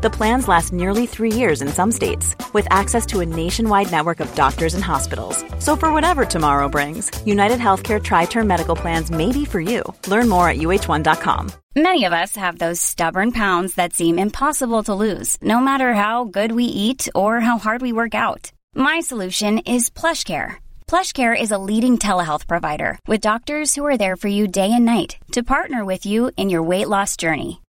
The plans last nearly three years in some states, with access to a nationwide network of doctors and hospitals. So, for whatever tomorrow brings, United Healthcare Tri Term Medical Plans may be for you. Learn more at uh1.com. Many of us have those stubborn pounds that seem impossible to lose, no matter how good we eat or how hard we work out. My solution is PlushCare. PlushCare is a leading telehealth provider with doctors who are there for you day and night to partner with you in your weight loss journey.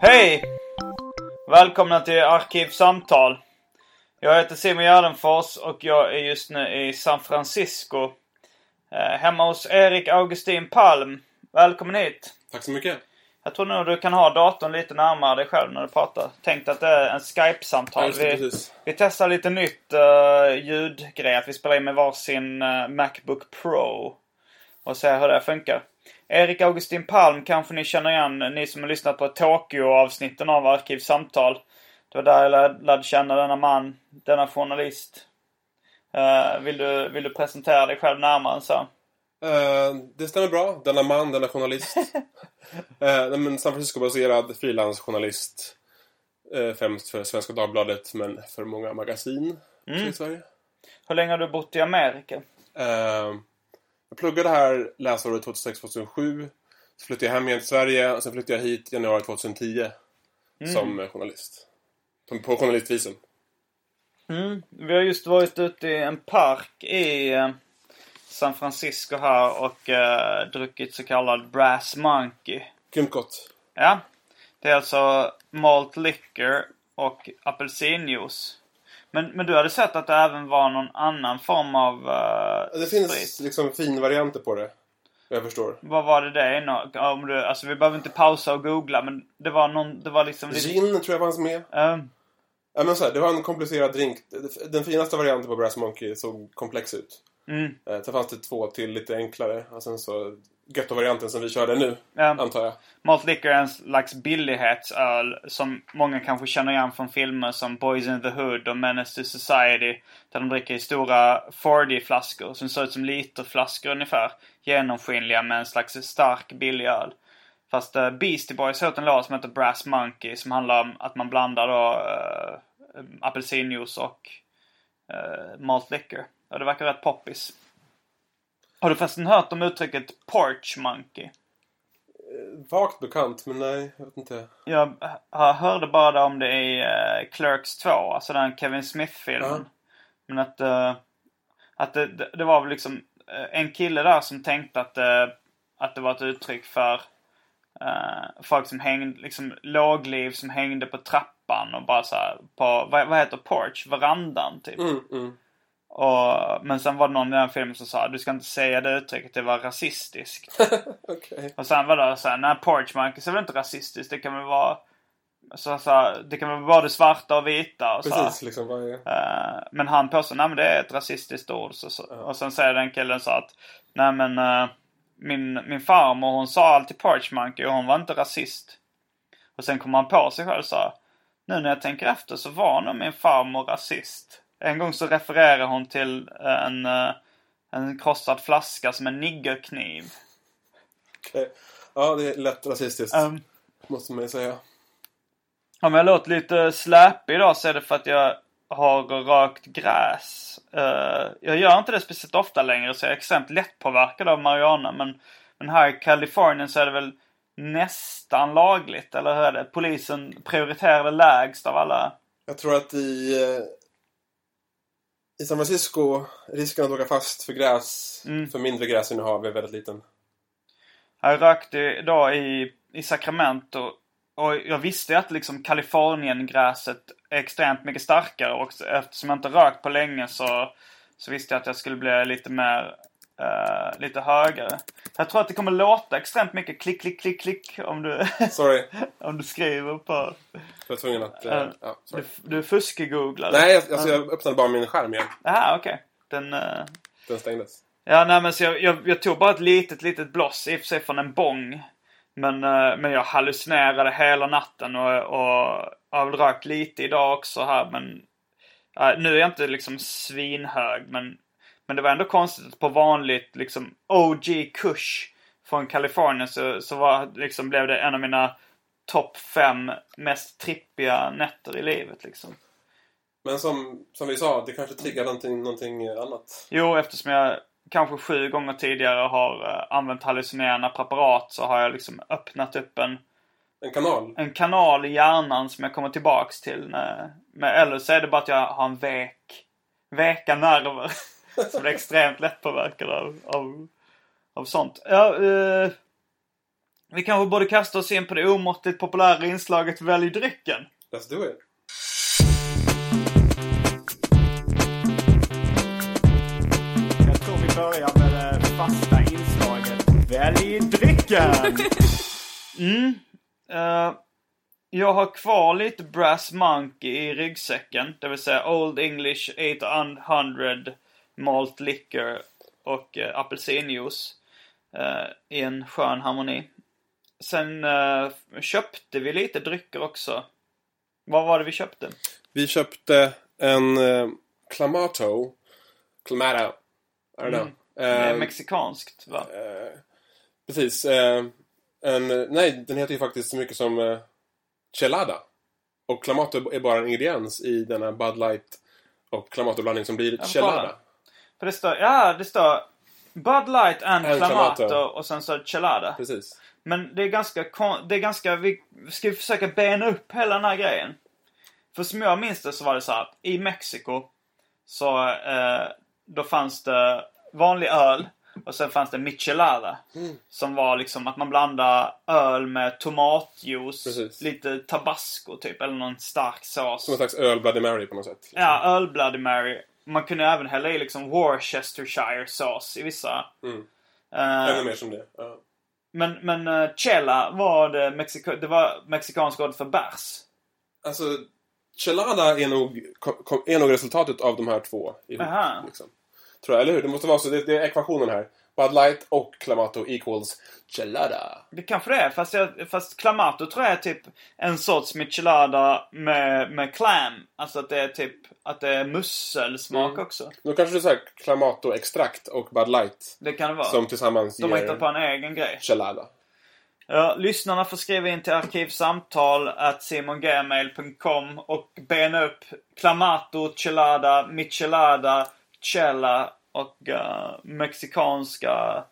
Hej! Välkomna till Arkivsamtal. Jag heter Simon Gärdenfors och jag är just nu i San Francisco. Eh, hemma hos Erik Augustin Palm. Välkommen hit! Tack så mycket. Jag tror nog du kan ha datorn lite närmare dig själv när du pratar. Tänk att det är en Skype-samtal. Ja, vi, vi testar lite nytt uh, ljudgrej. Att vi spelar in med varsin uh, Macbook Pro. Och ser hur det funkar. Erik Augustin Palm kanske ni känner igen, ni som har lyssnat på Tokyo-avsnitten av Arkivsamtal. Det var där jag lärde, känna denna man, denna journalist. Eh, vill, du, vill du presentera dig själv närmare så? Eh, det stämmer bra. Denna man, denna journalist. uh, men San Francisco-baserad frilansjournalist. Uh, främst för Svenska Dagbladet, men för många magasin Mm. i Sverige. Hur länge har du bott i Amerika? Eh, jag pluggade här läsåret 2006-2007. Så flyttade jag hem igen till Sverige och sen flyttade jag hit januari 2010 som eh, journalist. På, på journalistvisum. Mm. Vi har just varit ute i en park i eh, San Francisco här och eh, druckit så kallad Brass Monkey. Grymt gott. Ja. Det är alltså malt liquor och apelsinjuice. Men, men du hade sett att det även var någon annan form av uh, Det finns liksom finvarianter på det. Jag förstår. Vad var det det nå- om du, Alltså vi behöver inte pausa och googla men det var någon, det var liksom lite... Gin tror jag fanns med. Ehm, Ja, men så här, det var en komplicerad drink. Den finaste varianten på Brass Monkey såg komplex ut. mm, Eh, Sen fanns det två till lite enklare. Och sen så Ghetto-varianten som vi körde nu, ja. antar jag. Malt liquor är en slags billighetsöl som många kanske känner igen från filmer som Boys in the Hood och Menace to Society. Där de dricker i stora 40-flaskor som ser ut som literflaskor ungefär. Genomskinliga med en slags stark billig öl. Fast uh, Beastie Boys har en låt som heter Brass Monkey som handlar om att man blandar då uh, apelsinjuice och uh, malt liquor. Och det verkar rätt poppis. Har du förresten hört om uttrycket porch monkey? Vagt bekant, men nej, jag vet inte. Jag hörde bara om det i uh, Clerks 2, alltså den Kevin Smith-filmen. Ja. Men att, eh, att det, det, det var väl liksom eh, en kille där som tänkte att, eh, att det var ett uttryck för eh, folk som hängde, liksom lågliv som hängde på trappan och bara så här på, vad, vad heter porch? Verandan typ. Mm, mm. Och, men sen var det någon i den filmen som sa du ska inte säga det uttrycket, det var rasistiskt. Okej. Och sen var det såhär, nej porch monkeys är väl inte rasistiskt. Det kan väl vara så, så, det kan vara både svarta och vita och så. Precis, liksom. Vad är... Eh, men han påstår, men det är ett rasistiskt ord. Så, så. Och sen säger den killen så att, nej men eh, min, min farmor hon sa alltid porch monkey och hon var inte rasist. Och sen kom han på sig själv och sa, nu när jag tänker efter så var nog min farmor rasist. En gång så refererar hon till eh, en, eh, en krossad flaska som en niggerkniv. Okej. Ja, det är lätt rasistiskt, Um, måste man ju säga. Om jag låter lite släpig idag så är det för att jag har rökt gräs. Eh, jag gör inte det speciellt ofta längre så jag är extremt lättpåverkad av marijuana. Men, men här i Kalifornien så är det väl nästan lagligt, eller hur är det? Polisen prioriterar det lägst av alla. Jag tror att i... I San Francisco, risken att åka fast för gräs, Mm. för mindre gräsinnehav är väldigt liten. Jag rökte idag i, i Sacramento. Och jag visste att liksom Kaliforniengräset är extremt mycket starkare. Och eftersom jag inte rökt på länge så, så visste jag att jag skulle bli lite mer... eh, lite högre. Jag tror att det kommer låta extremt mycket klick, klick, klick, klick om du, om du skriver på... jag var tvungen att... eh, Ja. ja, Du, du fuskgooglar. Nej, jag- alltså jag öppnade bara min skärm igen. Aha, okej. Den... eh, Den stängdes. Ja, nej men så jag, jag, jag tog bara ett litet, litet bloss, i och för sig från en bong. Men, men jag hallucinerade hela natten och, och jag har väl rökt lite idag också här men... nu är jag inte liksom svinhög men, men det var ändå konstigt att på vanligt liksom OG Kush från Kalifornien så, så var, liksom, blev det en av mina topp fem mest trippiga nätter i livet liksom. Men som, som vi sa, det kanske triggar någonting, någonting annat. Jo, eftersom jag kanske sju gånger tidigare har eh, använt hallucinerande preparat så har jag liksom öppnat upp en, En kanal. en kanal i hjärnan som jag kommer tillbaks till. När, men, eller så är det bara att jag har en vek, veka nerver. som blir extremt lättpåverkad av, av, av sånt. Ja, eh, vi kanske borde kasta oss in på det omåttligt populära inslaget Välj drycken. Let's do it. Jag tror vi börjar med det fasta inslaget Välj drycken! Mm. Eh, jag har kvar lite Brass Monkey i ryggsäcken. Det vill säga Old English 800 Malt Liquor och uh, apelsinjuice. eh, I en skön harmoni. Sen eh, köpte vi lite drycker också. Vad var det vi köpte? Vi köpte en eh, Clamato. I don't know. Mm. Det är Eh, mexikanskt va? eh, precis. Eh, en, nej, den heter ju faktiskt så mycket som eh, Chelada. Och Clamato är bara en ingrediens i denna Bud Light och Clamato-blandning som blir Chelada. För det står, ja det står Bud Light and, And Clamato, och sen så Chelada. Precis. Men det är ganska, det är ganska, vi ska försöka bena upp hela den här grejen. För som jag minns det så var det så att i Mexiko så eh, då fanns det vanlig öl och sen fanns det michelada. Som var liksom att man blandade öl med tomatjuice, Precis. lite tabasco typ, eller någon stark sås. Som en slags öl Bloody Mary på något sätt. liksom. Ja, öl Bloody Mary. Man kunde även hälla i liksom Worcestershire sås i vissa. Mm. Eh, Ännu mer som det. Ja. men men uh, Chela var det, Mexiko, det var mexikanska ordet för bärs. Alltså, Chelada är nog, är nog resultatet av de här två ihop. Aha. Liksom. Tror jag, eller hur? Det måste vara så. Det, det är ekvationen här. Bud Light och Clamato equals Chelada. Det kanske det är, fast, jag, fast Clamato tror jag är typ en sorts michelada med, med clam. Alltså att det är typ, att det är musselsmak Mm. också. Då kanske det är så här Clamato-extrakt och Bud Light Det kan det vara. som tillsammans De har hittat på en egen grej. Chelada. Ja, lyssnarna får skriva in till arkivsamtal at simongmail.com och bena upp Clamato, Chelada, Michelada, Chela och eh, mexikanska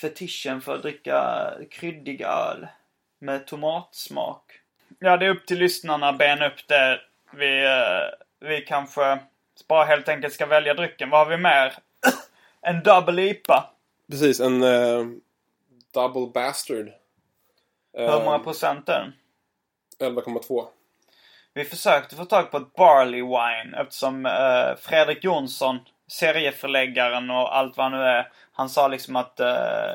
fetischen för att dricka kryddig öl med tomatsmak. Ja, det är upp till lyssnarna att bena upp det. Vi, eh, vi kanske bara helt enkelt ska välja drycken. Vad har vi mer? en double IPA. Precis, en eh, Double Bastard. Hur många procent är den? 11,2. Vi försökte få tag på ett Barley Wine eftersom eh, Fredrik Jonsson, serieförläggaren och allt vad han nu är, han sa liksom att eh,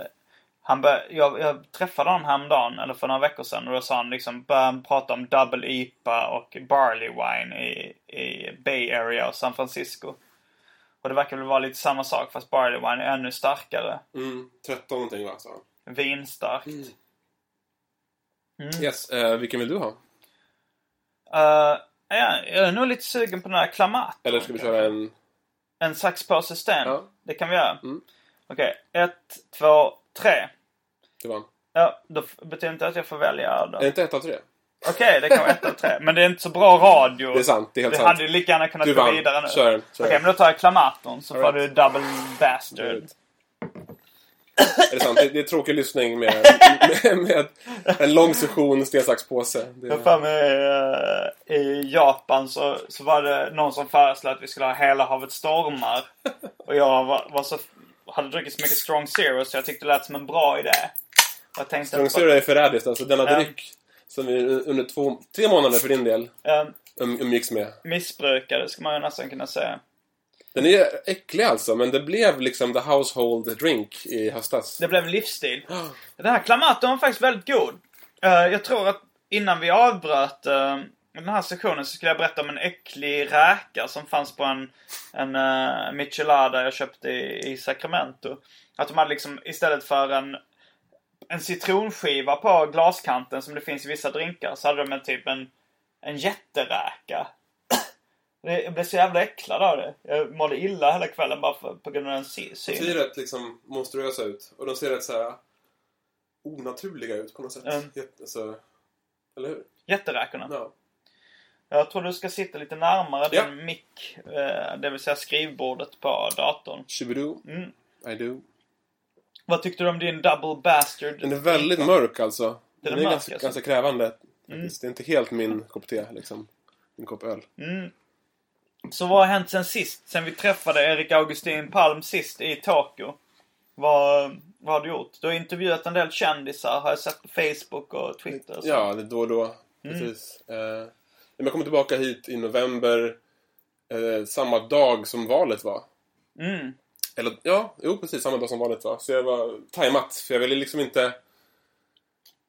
han bör, jag, jag träffade honom häromdagen, eller för några veckor sedan, och då sa han liksom, började han prata om Double IPA och Barley Wine i, i Bay Area och San Francisco. Och det verkar väl vara lite samma sak fast Barley Wine är ännu starkare. Mm, 13 någonting va, sa han. Vinstarkt. Yes, eh, vilken vill du ha? Uh, ja, jag är nog lite sugen på den här Clamato. Eller ska vi köra en... En saxpåse sten? Ja. Det kan vi göra. Mm. Okej, ett, två, tre. Du vann. Ja, då betyder inte att jag får välja då. Är det inte ett av tre? Okej, det kan vara ett av tre. Men det är inte så bra radio. Det är sant, det är helt Det sant. hade ju lika gärna kunnat Du gå vann. vidare nu. Kör kör Okej, men då tar jag Clamaton så All får right. du double bastard. Är det sant? Det, det är tråkig lyssning med, med, med en lång session sten, sax, påse. Det, Jag för mig eh, i Japan så, så var det någon som föreslog att vi skulle ha Hela havet stormar. Och jag var, var så, hade druckit så mycket Strong Zero så jag tyckte det lät som en bra idé. Jag tänkte Strong Zero är förrädiskt. Alltså denna Ja. dryck som vi under två, tre månader för din del um, umgicks med. missbrukade ska man ju nästan kunna säga. Den är äcklig alltså, men det blev liksom the household drink i höstas. Det blev livsstil. Den här Clamato var faktiskt väldigt god. Eh, jag tror att innan vi avbröt eh, den här sessionen så skulle jag berätta om en äcklig räka som fanns på en, en uh, michelada jag köpte i, i Sacramento. Att de hade liksom istället för en, en citronskiva på glaskanten som det finns i vissa drinkar så hade de en typ en, en jätteräka. Det- Jag blev så jävla äcklad av det. Jag mådde illa hela kvällen bara för, på grund av den sy- De synen. ser rätt liksom monstruösa ut. Och de ser rätt så här onaturliga ut på något sätt. Mm. Jätte, alltså, eller hur? Jätteräkorna. Ja. Jag tror du ska sitta lite närmare Ja. din mick. eh, Det vill säga skrivbordet på datorn. Shibidoo. Mm. I do. Vad tyckte du om din double bastard? Den är väldigt mörk alltså. Den Den är mörk, ganska, alltså. ganska krävande. faktiskt. Det är inte helt min kopp te liksom. Min kopp öl. Så vad har hänt sen sist? Sen vi träffade Erik Augustin Palm sist i Tokyo. Vad, vad har du gjort? Du har intervjuat en del kändisar har jag sett på Facebook och Twitter. och så. Ja, det då och då. Precis. Eh, men jag kommer tillbaka hit i november. Eh, samma dag som valet var. Mm. Eller ja, jo precis samma dag som valet var. Så jag var tajmat. För jag ville liksom inte...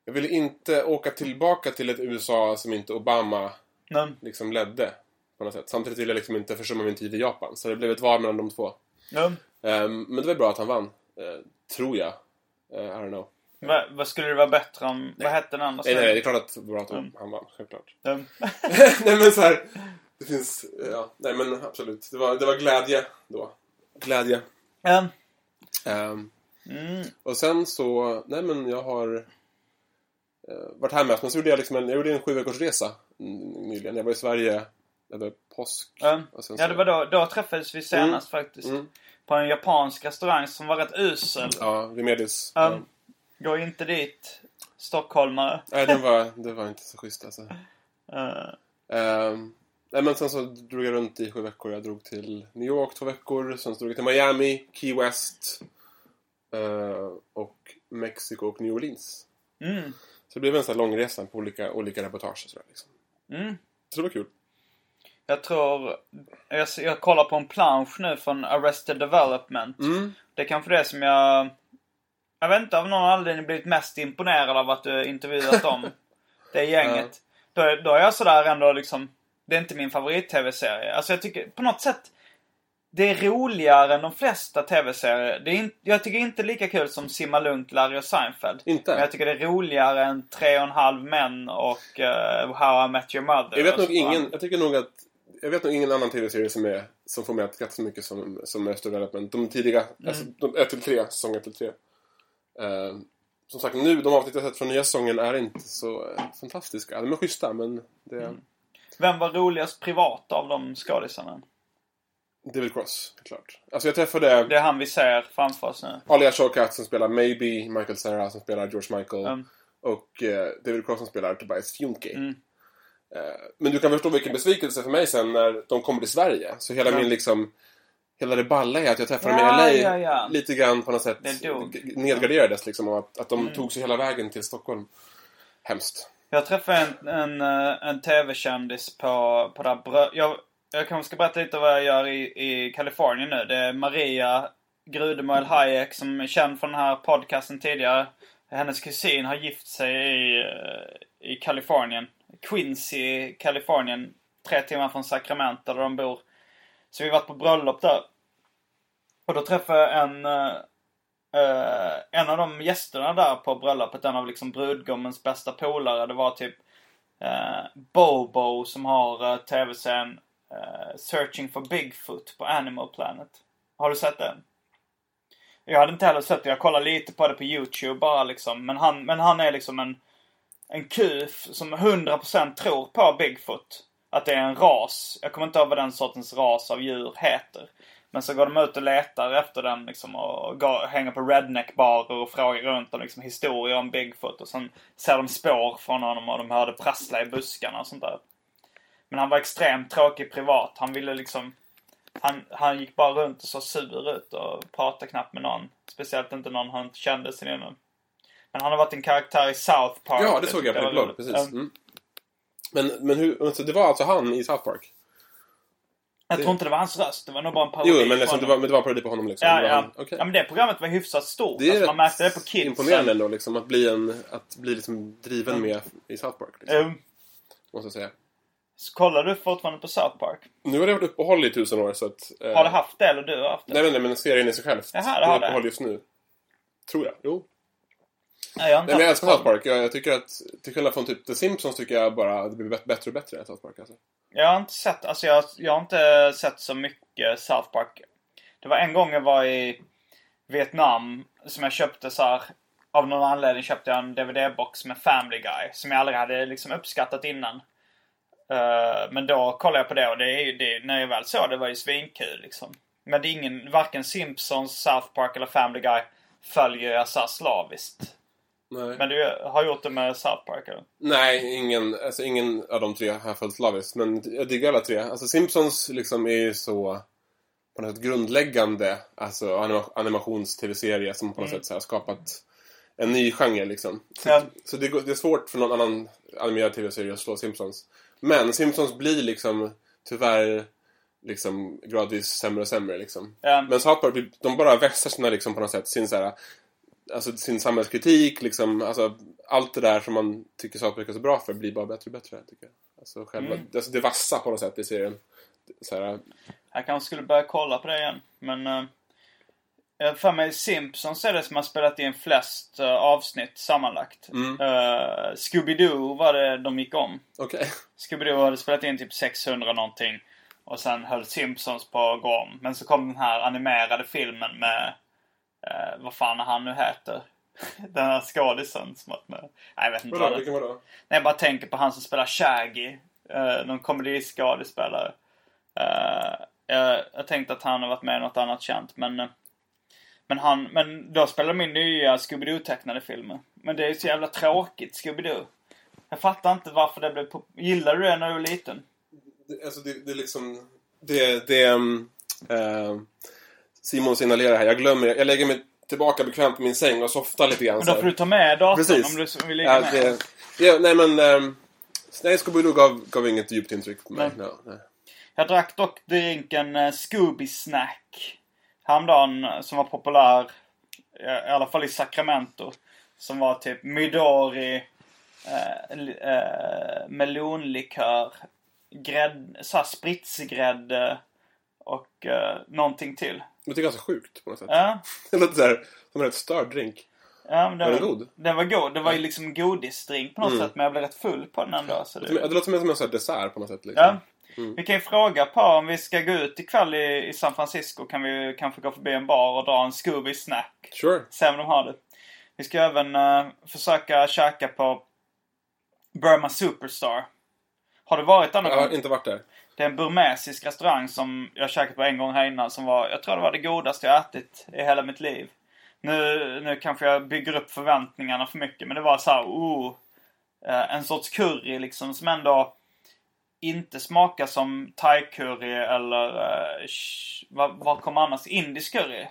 Jag ville inte åka tillbaka till ett USA som inte Obama Men, liksom ledde. På något sätt. Samtidigt ville jag liksom inte försumma min tid i Japan. Så det blev ett val mellan de två. ja. Ehm, men det var bra att han vann. Eh, tror jag. Eh, I don't know. vad, vad skulle det vara bättre om... Vad hette den andra? Nej, nej, det är klart att det var bra att Mm. han vann. Självklart. Mm. nej men så här. Det finns, ja, nej men absolut. Det var, det var glädje då. Glädje. Mm. Ehm, Mm. och sen så, nej men jag har eh, varit mest. Men så gjorde jag liksom en, jag gjorde en sju veckors resa nyligen. Jag var i Sverige över påsk. Ja. Och sen Ja, så- det var då, då träffades vi senast faktiskt. Mm. På en japansk restaurang som var rätt usel. Ja, Remedius. Um, Ja. Gå inte dit, stockholmare. Nej, den var, det var inte så schysst alltså. Uh, Ehm, nej men sen så drog jag runt i sju veckor. Jag drog till New York två veckor. Sen så drog jag till Miami, Key West. eh, och Mexiko och New Orleans. mm, Så det blev en sån här lång resa på olika, olika reportage och sådär liksom. mm. Så det var kul. Jag tror... Jag, jag kollar på en plansch nu från Arrested Development. Mm. Det är kanske det som jag... Jag vet inte av någon anledning blivit mest imponerad av att du intervjuat dem. det gänget. Då, är- då är jag sådär ändå liksom... Det är inte min favorit-tv-serie. Alltså jag tycker på något sätt... Det är roligare än de flesta tv-serier. Det är in, jag tycker inte lika kul som Simma Lugnt, Larry och Seinfeld. Inte? Men jag tycker det är roligare än Tre och en halv män och uh, How I Met Your Mother. Jag vet nog ingen, jag tycker nog att jag vet nog ingen annan tv-serie som, är, som får mig att skratta så mycket som, som Arrested Development. De tidiga, Mm. alltså, de 1 till 3, säsong 1 till 3. Eh, som sagt, nu, de avsnitt jag sett från nya säsongen är inte så eh, fantastiska. De är schyssta, men det Mm. Vem var roligast privat av de skådisarna? David Cross, klart. Alltså jag träffade Det är han vi ser framför oss nu. Alia Shawkat som spelar Maybe, Michael Cera som spelar George Michael Mm. och eh, David Cross som spelar Tobias Funke. Mm. Eh, men du kan förstå vilken besvikelse för mig sen när de kommer till Sverige. Så hela Ja. min liksom Hela det balla är att jag träffade Ja, dem i LA ja, ja. lite grann på något sätt nedgraderades liksom. Och att, att de Mm. tog sig hela vägen till Stockholm. Hemskt. Jag träffade en, en, eh, en tv-kändis på, på det här brö- jag, jag kanske ska berätta lite vad jag gör i, i Kalifornien nu. Det är Maria Grudemoel Hayek som är känd från den här podcasten tidigare. Hennes kusin har gift sig i, eh, i Kalifornien. Quincy, Kalifornien. Tre timmar från Sacramento där de bor. Så vi har varit på bröllop där. Och då träffade jag en, eh, en av de gästerna där på bröllopet, en av liksom brudgummens bästa polare, det var typ eh, Bobo som har uh, tv-serien eh, Searching for Bigfoot på Animal Planet. Har du sett den? Jag hade inte heller sett det. Jag kollade lite på det på YouTube bara liksom. Men han, men han är liksom en, en kuf som 100% tror på Bigfoot. Att det är en ras. Jag kommer inte ihåg vad den sortens ras av djur heter. Men så går de ut och letar efter den liksom och går, hänger på redneck-barer och frågar runt om liksom historier om Bigfoot. Och sen ser de spår från honom och de hörde prassla i buskarna och sånt där. Men han var extremt tråkig privat. Han ville liksom... Han, han gick bara runt och såg sur ut och pratade knappt med någon. Speciellt inte någon han inte kände sen innan. Men han har varit en karaktär i South Park. Ja, det såg jag på din blogg. Precis. Mm. Men, men hur, alltså, det var alltså han i South Park? Jag tror inte det var hans röst. Det var nog bara en parodi Jo, men, liksom, det, var, men det var en parodi på honom liksom? Ja, ja. han- okej. ja, men det programmet var hyfsat stort. Det är alltså, man märkte det på kidsen. imponerande ändå liksom, att bli, en, att bli liksom driven med i South Park. Liksom, Um, Måste jag säga. så kollar du fortfarande på South Park? Nu har det varit uppehåll i tusen år så att... eh, Har du haft det eller du har haft det? Nej, nej, nej, men serien i sig själv. Jaha, det har är det. uppehåll just nu. Tror jag. Jo. Nej, jag Nej, men jag älskar. South Park. Jag, jag tycker att, till skillnad från typ The Simpsons tycker jag bara att det blir bättre och bättre i South Park. Alltså. Jag har inte sett, alltså jag, jag har inte sett så mycket South Park. Det var en gång jag var i Vietnam som jag köpte så här. Av någon anledning köpte jag en DVD-box med Family Guy. Som jag aldrig hade liksom uppskattat innan. Eh, men då kollade jag på det och det är ju det, när jag väl såg det var ju svinkul liksom. Men det är ingen, varken Simpsons, South Park eller Family Guy följer jag så här slaviskt. Nej. Men du har gjort det med South Park eller? Nej, ingen, alltså, ingen av de tre har följt slaviskt. Men jag diggar alla tre. Alltså Simpsons liksom är ju så på något sätt grundläggande alltså anima- animations-tv-serie som på något sätt så här, skapat en ny genre liksom. Så, Ja. så det, det är svårt för någon annan animerad tv-serie att slå Simpsons. Men Simpsons blir liksom tyvärr liksom gradvis sämre och sämre liksom. Ja. Men South Park, de bara vässar sina liksom på något sätt sin så här, alltså sin samhällskritik liksom, alltså allt det där som man tycker South är så bra för blir bara bättre och bättre tycker jag. Alltså själva, Mm. alltså det vassa på något sätt i serien. Så här, Jag kanske skulle börja kolla på det igen. Men... Uh, jag för mig Simpsons är det som har spelat in flest eh, avsnitt sammanlagt. Mm. Uh, Scooby-Doo var det de gick om. okej. Scooby-Doo hade spelat in typ 600 någonting. Och sen höll Simpsons på att gå om. Men så kom den här animerade filmen med... eh, vad fan han nu heter. den här skådisen som varit med. Nej, jag vet inte vad Vadå, det vilken var det? Nej, jag bara tänker på han som spelar Shaggy. Uh, någon komediskådespelare. Uh, jag, jag tänkte att han har varit med i något annat känt, men... eh, men han, men då spelar min nya Scooby-Doo-tecknade filmer. Men det är så jävla tråkigt, Scooby-Doo. Jag fattar inte varför det blev Gillade du det när du var liten? Det, alltså det, det är liksom, det, det um, eh, Simon signalerar här, jag glömmer, jag lägger mig tillbaka bekvämt på min säng och softar lite grann Men så då får du ta med datorn Precis. om du vill ligga Ja, med. det, ja, nej men... Um, nej, Scooby-Doo gav, gav inget djupt intryck på mig. Nej. No, nej. Jag drack dock drinken uh, Scooby Snack häromdagen eh, som var populär. eh, I alla fall i Sacramento. Som var typ Midori, eh, eh, melonlikör, grädd, såhär spritsgrädde och eh, någonting till. Det är ganska sjukt på något sätt. Ja, Det låter såhär som en rätt störd drink. ja men Var den god? Den var god. Det var ju liksom godisdrink på något sätt. Men jag blev rätt full på den ändå. Så Det, det, låter mer som en sån här dessert på något sätt. Liksom. Ja. Vi kan ju fråga på om vi ska gå ut ikväll i, i San Francisco. Kan vi kanske gå förbi en bar och dra en Scooby snack. Sure. Se om de har det. Vi ska även eh, försöka käka på Burma Superstar. Har du varit där någon Jag har gång? inte varit där. Det är en burmesisk restaurang som jag käkat på en gång här innan. Som var, jag tror det var det godaste jag ätit i hela mitt liv. Nu, nu kanske jag bygger upp förväntningarna för mycket. Men det var så här, oh, eh, en sorts curry liksom som ändå inte smakar som thai-curry eller sh, vad, vad kom annars? Indisk curry.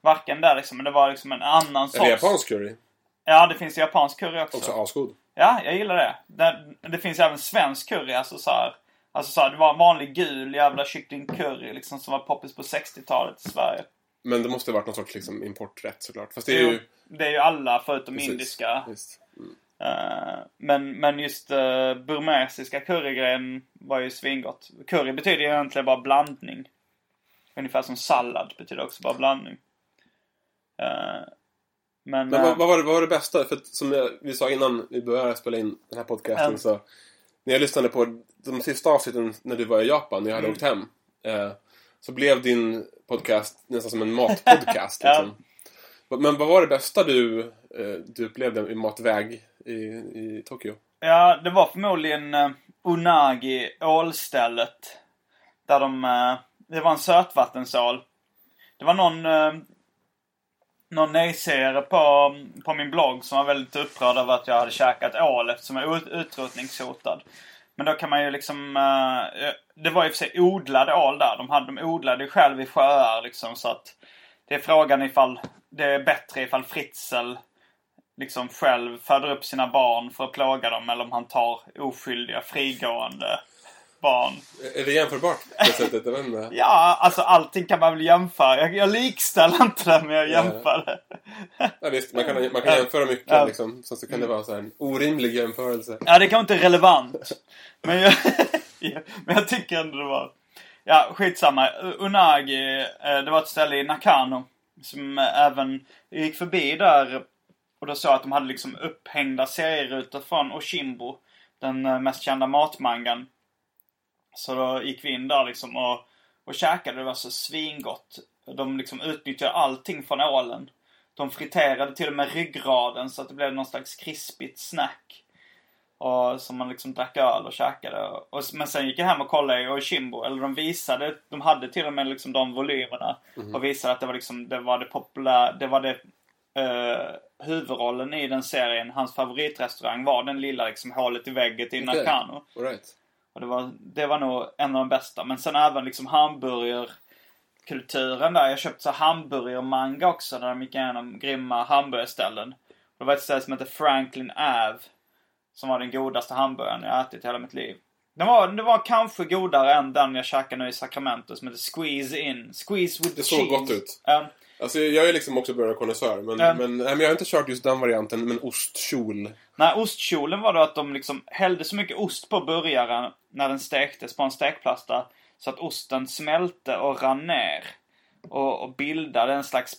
Varken där liksom, men det var liksom en annan sås. Eller japansk curry. Ja, det finns japansk curry också. Också asgod. Ja, jag gillar det. Det, det finns även svensk curry, alltså så här, Alltså så här, det var en vanlig gul jävla kycklingcurry liksom som var poppis på 60-talet i Sverige. Men det måste ha varit någon sorts liksom, importrätt såklart. Fast det är Jo, ju... Det är ju alla förutom Precis. indiska. Visst. Eh, men, men just uh, burmesiska currygrejen var ju svingott. Curry betyder ju egentligen bara blandning. Ungefär som sallad betyder också bara blandning. Eh, men... Men eh, vad, vad, var det, vad var det bästa? För att, som jag, vi sa innan vi började spela in den här podcasten så när jag lyssnade på de sista avsnitten när du var i Japan, när jag hade Mm. åkt hem. Eh, så blev din podcast nästan som en matpodcast. Ja. liksom. Men vad var det bästa du, eh, du upplevde i matväg i, i Tokyo? Ja, det var förmodligen uh, Unagi, ålstället. Där de... eh, det var en sötvattensål. Det var någon... Eh, någon nejsägare på, på min blogg som var väldigt upprörd över att jag hade käkat ål eftersom jag är ut- utrotningshotad. Men då kan man ju liksom... Eh, eh, det var i och för sig odlad ål där. De, hade, de odlade ju själv i sjöar liksom så att... Det är frågan ifall det är bättre ifall Fritzl liksom själv föder upp sina barn för att plåga dem eller om han tar oskyldiga frigående barn. Är det jämförbart på det sättet? Jag. Ja, alltså allting kan man väl jämföra. Jag, jag likställer inte det men jag Ja. jämför det. Ja, visst, man kan, man kan jämföra mycket Ja. liksom. Så, så kan det vara så här en orimlig jämförelse. Ja, det kan inte relevant. Men jag, ja, men jag tycker ändå det var... Ja, skitsamma. Unagi, eh, det var ett ställe i Nakano. Som även gick förbi där. Och då såg jag att de hade liksom upphängda serierutor från Oshimbo. Den eh, mest kända matmangan. Så då gick vi in där liksom och, och käkade. Det var så svingott. De liksom utnyttjade allting från ålen. De friterade till och med ryggraden så att det blev någon slags krispigt snack. Och som man liksom drack öl och käkade. Och, men sen gick jag hem och kollade i Oshimbo. Eller de visade, de hade till och med liksom de volymerna. Och visade att det var liksom, det var det populära, det var det eh, huvudrollen i den serien. Hans favoritrestaurang var den lilla liksom hålet i väggen i Okej. Nakano. Right. Och det var, det var nog en av de bästa. Men sen även liksom hamburgerkulturen där. Jag köpte så hamburgermanga också. Där de gick igenom grymma hamburgerställen. Det var ett ställe som hette Franklin Ave. Som var den godaste hamburgaren jag ätit i hela mitt liv. Den var, det var kanske godare än den jag käkade nu i Sacramento som heter Squeeze In. Squeeze with Det såg cheese. gott ut. Ja. Alltså jag är liksom också burgarkonnässör. Men, Ja. men, nej, men jag har inte kört just den varianten. Men ostkjol. Nej, ostkjolen var då att de liksom hällde så mycket ost på burgaren när den stektes på en stekplasta så att osten smälte och rann ner. Och, och bildade en slags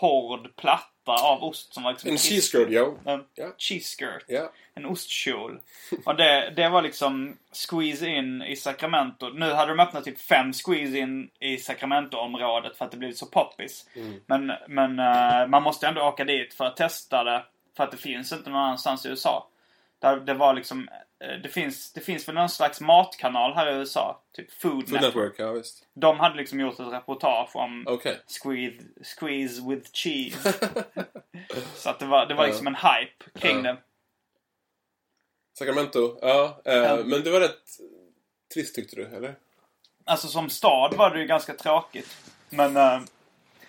hård platta av ost som var liksom En cheese curd, ja. En Ja. cheese skirt. Ja. En ostkjol. Och det, det var liksom squeeze in i Sacramento. Nu hade de öppnat typ fem squeeze in i Sacramento-området för att det blivit så poppis. Men, men eh, man måste ändå åka dit för att testa det. För att det finns inte någon annanstans i USA. Där det var liksom... eh, Det finns, det finns väl någon slags matkanal här i USA. Typ Food, Food Network. Network, ja visst. De hade liksom gjort ett reportage om Okej. squeeze, squeeze with cheese. så att det var, det var liksom en hype kring Ja. det. Sacramento, ja. Ja. Men det var rätt trist tyckte du, eller? Alltså som stad var det ju ganska tråkigt. Men, eh,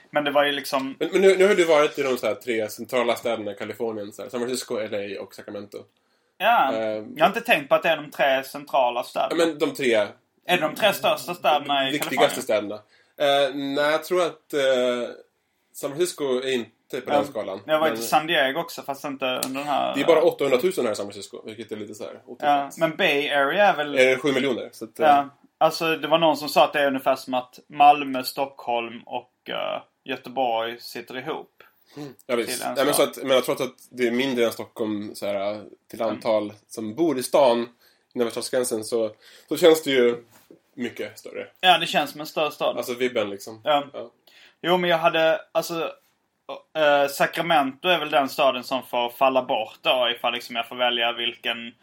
men det var ju liksom... Men, men nu, nu har du varit i de så här tre centrala städerna i Kalifornien. Så här, San Francisco, LA och Sacramento. Ja, Eh, jag har inte tänkt på att det är de tre centrala städerna. men de tre Är det de tre största städerna i viktigaste Kalifornien? städerna. Eh, nej, jag tror att eh, San Francisco är inte på den skalan. Jag var Men i San Diego också fast inte under den här... det är bara 800 000 här i San Francisco, vilket är lite så här Ja, men Bay Area är väl... Är det 7 miljoner? Så att, eh, Ja, alltså det var någon som sa att det är ungefär som att Malmö, Stockholm och eh, Göteborg sitter ihop. Ja, visst. Nej, men, så att, men trots att det är mindre än Stockholm så här, till antal som bor i stan inom stadsgränsen så, så känns det ju mycket större. Ja, det känns som en större stad. Alltså vibben liksom. Ja. Ja. Jo, men jag hade, alltså... eh, Sacramento är väl den staden som får falla bort då ifall liksom jag får välja vilken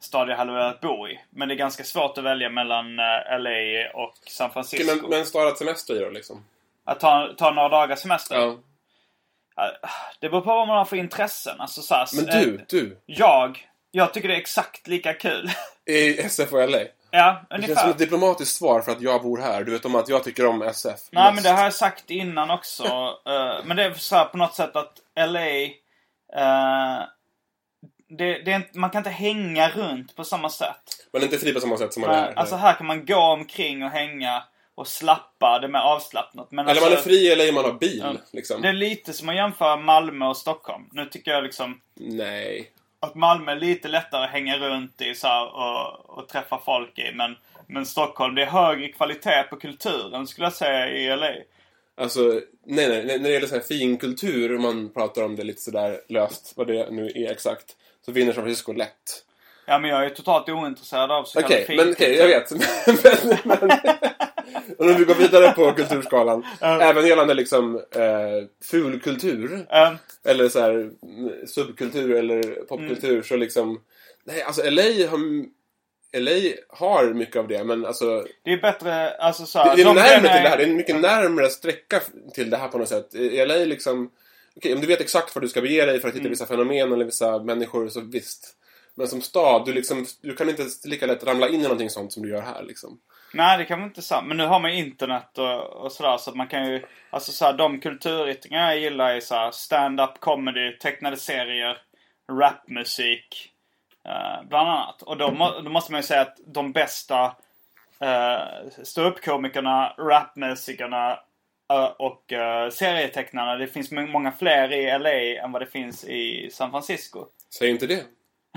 stad jag hade velat bo i. Men det är ganska svårt att välja mellan eh, LA och San Okej, Francisco. men, men stad att semester i då liksom? Att ta, ta några dagars semester. Ja. Eh, Det beror på vad man har för intressen. Alltså, så här, Men eh, du, du. Jag, jag tycker det är exakt lika kul. I SF och LA? ja, Det känns som ungefär. ett diplomatiskt svar för att jag bor här. Du vet om att jag tycker om SF Nej mest. men det har jag sagt innan också. Eh, men det är så här på något sätt att LA... eh, det, det är man kan inte hänga runt på samma sätt. Man är inte fri på samma sätt som man är här. alltså här kan man gå omkring och hänga och slappa. Det är mer avslappnat. Men Eller alltså, man är fri eller man har bil. Ja. Liksom. Det är lite som att jämföra Malmö och Stockholm. Nu tycker jag liksom Nej. att Malmö är lite lättare att hänga runt i så här, och, och träffa folk i. Men, men Stockholm, det är högre kvalitet på kulturen skulle jag säga i LA. Alltså, nej, nej. När det gäller så här finkultur, om man pratar om det lite sådär löst, vad det nu är exakt, så vinner San Francisco lätt. Ja men jag är totalt ointresserad av så Okej, kallad men okej, finkultur. jag vet. men, men, om vi går vidare på kulturskalan. Även gällande liksom eh, fulkultur. Eller så här subkultur eller popkultur. Mm. Så liksom... Nej, alltså LA har, LA har mycket av det, men alltså... Det är bättre, alltså så Det, här, det är de närmare grejerna till det här. Det är- är en mycket närmare sträcka till det här på något sätt. I LA liksom... Okej, om du vet exakt var du ska bege dig för att hitta Mm. vissa fenomen eller vissa människor, så visst. Men som stad, du, liksom, du kan inte lika lätt ramla in i någonting sånt som du gör här liksom. Nej, det kan man inte säga. Men nu har man internet och, och sådär så att man kan ju... Alltså såhär, de kulturyttringar jag gillar är såhär stand-up comedy, tecknade serier, rapmusik. eh, bland annat. Och då, må, då måste man ju säga att de bästa uh, ståuppkomikerna, rapmusikerna eh, och uh, serietecknarna. Det finns må- många fler i LA än vad det finns i San Francisco. Säg inte det.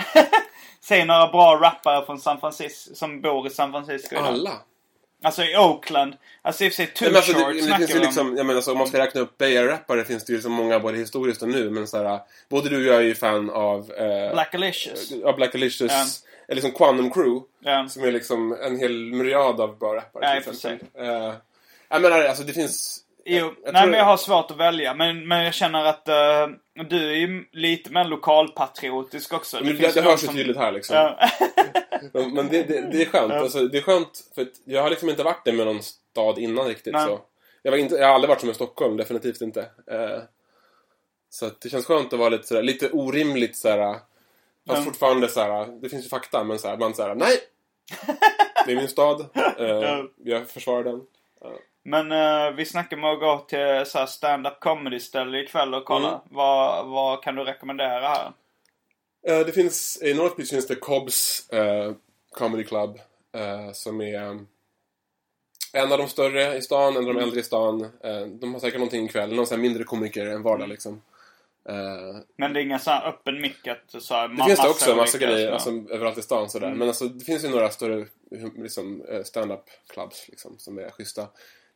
Säg några bra rappare från San Francisco som bor i San Francisco idag. Alla. Alltså i Oakland. Alltså i och för sig Too alltså, Short det, det finns ju liksom, jag menar, alltså, om man ska räkna upp Bay Area-rappare finns det ju så många både historiskt och nu. Men så här, både du och jag är ju fan av eh, Black Alicious. ja, Black Alicious, Ja. eller liksom Quantum Crew. Ja. Som är liksom en hel myriad av bra rappare. Ja, i och för exempel. Eh, jag menar, alltså det finns... Jo, jag nej tror- men jag har svårt att välja. Men, men jag känner att eh, du är ju lite mer lokalpatriotisk också. Men det, det ju hörs ju som- tydligt här liksom. Ja. Men, det, det, det är skönt. Alltså, det är skönt för jag har liksom inte varit det med någon stad innan riktigt. Nej. Så. Jag, var inte, jag har aldrig varit som i Stockholm, definitivt inte. Eh, så det känns skönt att vara lite, sådär, lite orimligt såhär. Fast Men- fortfarande såhär, det finns ju fakta men såhär, man såhär, nej! Det är min stad, eh, jag försvarar den. Men eh, vi snackar med att gå till så stand-up comedy ställe ikväll och kolla. Mm. Vad, vad kan du rekommendera här? Eh, det finns, i North Beach finns det Cobbs eh, Comedy Club. Som är eh, en av de större i stan, en av de äldre i stan. De har säkert någonting ikväll, någon sån här mindre komiker en vardag liksom. Eh, Men det är inga så här öppen så här, det finns det också, massa grejer så. alltså, överallt i stan sådär. Mm. Men alltså, det finns ju några större liksom, stand-up clubs liksom, som är schyssta.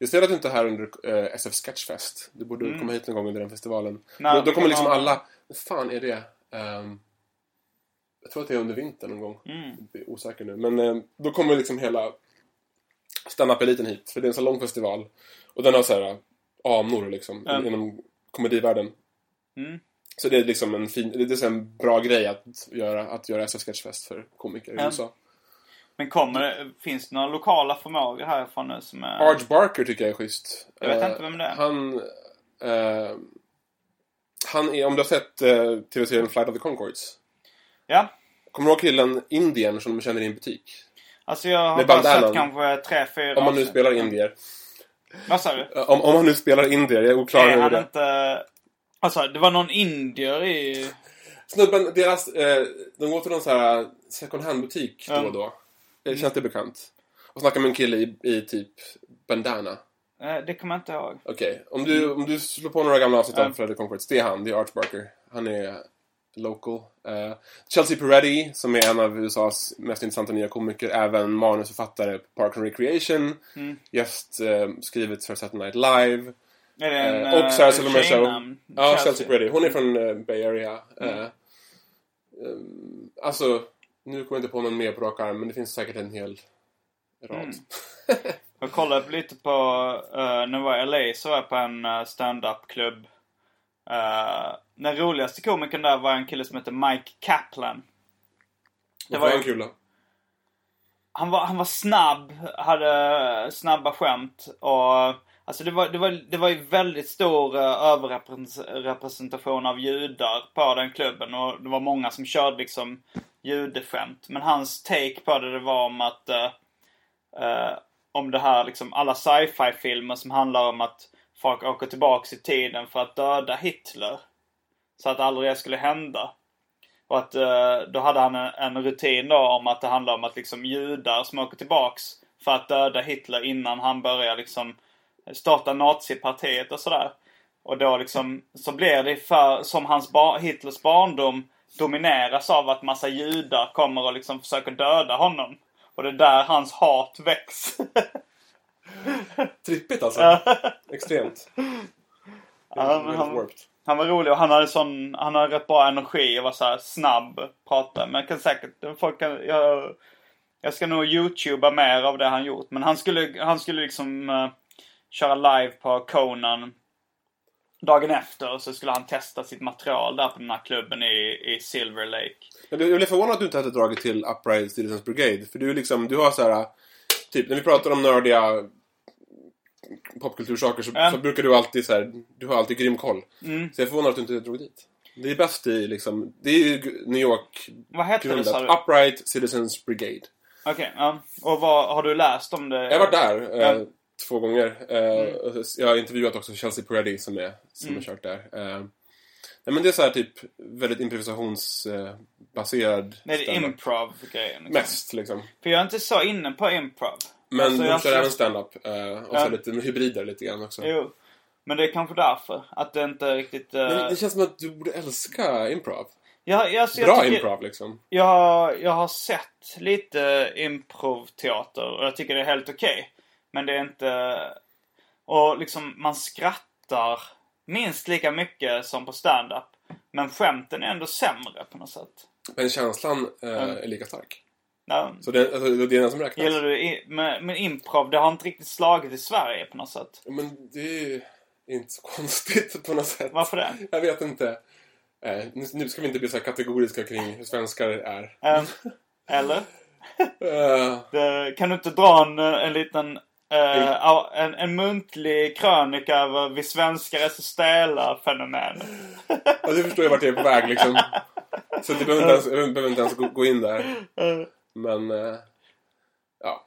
Jag ser att du inte är här under eh, SF Sketchfest. Du borde komma hit någon gång under den festivalen. Mm. Nej, då, då kommer liksom ha- alla... Vad fan är det? Ehm, jag tror att det är under vintern någon gång. Mm. Jag är osäker nu. Men eh, då kommer liksom hela stand-up-eliten hit. För det är en så lång festival. Och den har så här anor liksom Ja. inom komedivärlden. Mm. Så det är liksom en fin, det är en bra grej att göra, att göra SF Sketchfest för komiker i Ja. USA. Men kommer det, finns det några lokala förmågor härifrån nu som är... Arch Barker tycker jag är schysst. Jag vet Eh, inte vem det är. Han... eh, han är, om du har sett eh, tv-serien Flight of the Conchords. Ja. Kommer du ihåg killen Indien som de känner i en butik? Alltså jag har bara sett kanske tre, fyra Om man nu spelar indier. Vad sa du? Eh, Om, om han nu spelar indier, jag är oklar Är över han det. inte... Alltså det var någon indier i... Snubben, deras, eh, de går till någon så här second hand-butik då och då. Eh, Känns det bekant? Och snackar med en kille i, i typ bandana. Eh, Det kommer jag inte ihåg. Okej, om, du, om du slår på några gamla avsnitt av Freddy Conquest, det är han, det är Art Barker. Han är local. Eh, Chelsea Peretti, som är en av USAs mest intressanta nya komiker, även manusförfattare på Park and Recreation. Mm. Just eh, skrivit för Saturday Night Live. Är det en, Eh, och Sarah Silverman Show. Ja, Chelsea Peretti. Hon är från Bay Area. Mm. Alltså, nu kommer jag inte på någon mer på rak arm, men det finns säkert en hel rad. Mm. Jag kollade lite på, uh, när jag var i LA så var jag på en uh, stand-up-klubb. Uh, den roligaste komikern där var en kille som heter Mike Kaplan. Det var en kul. Han var, han var snabb, hade snabba skämt och Alltså det var, det var, det var ju väldigt stor överrepresentation av judar på den klubben och det var många som körde liksom judeskämt. Men hans take på det, det var om att uh, om det här liksom alla sci-fi filmer som handlar om att folk åker tillbaks i tiden för att döda Hitler. Så att aldrig det skulle hända. Och att uh, då hade han en, en rutin då om att det handlar om att liksom judar som åker tillbaks för att döda Hitler innan han börjar liksom starta nazipartiet och sådär. Och då liksom så blir det för, som hans bar, Hitlers barndom domineras av att massa judar kommer och liksom försöker döda honom. Och det är där hans hat väcks. Trippigt alltså. Extremt. Ja, men han, warped. han var rolig och han hade sån, han hade rätt bra energi och var så här snabb prata. Men jag kan säkert, folk kan, jag, jag ska nog youtuba mer av det han gjort. Men han skulle, han skulle liksom uh, köra live på Conan. Dagen efter så skulle han testa sitt material där på den här klubben i, i Silver Lake. Jag blev jag blev förvånad att du inte hade dragit till Upright Citizens Brigade. För du är liksom, du har så här... Typ när vi pratar om nördiga popkultursaker så, Ja. så brukar du alltid så här, du har alltid grym koll. Mm. Så jag är förvånad att du inte drog dit. Det är bäst i liksom, det är ju New York Vad hette det sa grundat. du? Upright Citizens Brigade. Okej, ja. Och vad, har du läst om det? Jag har varit där Ja. Två gånger. Eh, Mm. Jag har intervjuat också Chelsea Peretti som, är, som har kört där. Eh, nej, men det är så här typ väldigt improvisationsbaserad Det är det stand-up. improv-grejen. Liksom. Mest liksom. För jag är inte så inne på improv. Men Alltså, de jag kör även stand-up. Eh, och Ja. så lite hybrider lite grann också. Jo. Men det är kanske därför. Att det inte riktigt... Uh... Men det känns som att du borde älska improv. jag, jag, jag Bra tycker- improv liksom. Jag, jag har sett lite improvteater och jag tycker det är helt okej. Men det är inte... Och liksom man skrattar minst lika mycket som på stand-up. Men skämten är ändå sämre på något sätt. Men känslan eh, Mm. är lika stark. Ja. Så det, alltså, det är den som räknas. Gillar du i, men, men improv, det har inte riktigt slagit i Sverige på något sätt. Men det är ju inte så konstigt på något sätt. Varför det? Jag vet inte. Eh, nu, nu ska vi inte bli så här kategoriska kring hur svenskar är. Ehm, eller? Eh, Det, kan du inte dra en, en liten... ja, en, en muntlig krönika över vi svenskar är så stela fenomen. ja, du förstår ju vart jag är på väg liksom. Så du behöver inte ens, behöver inte ens gå, gå in där. Men, eh, ja.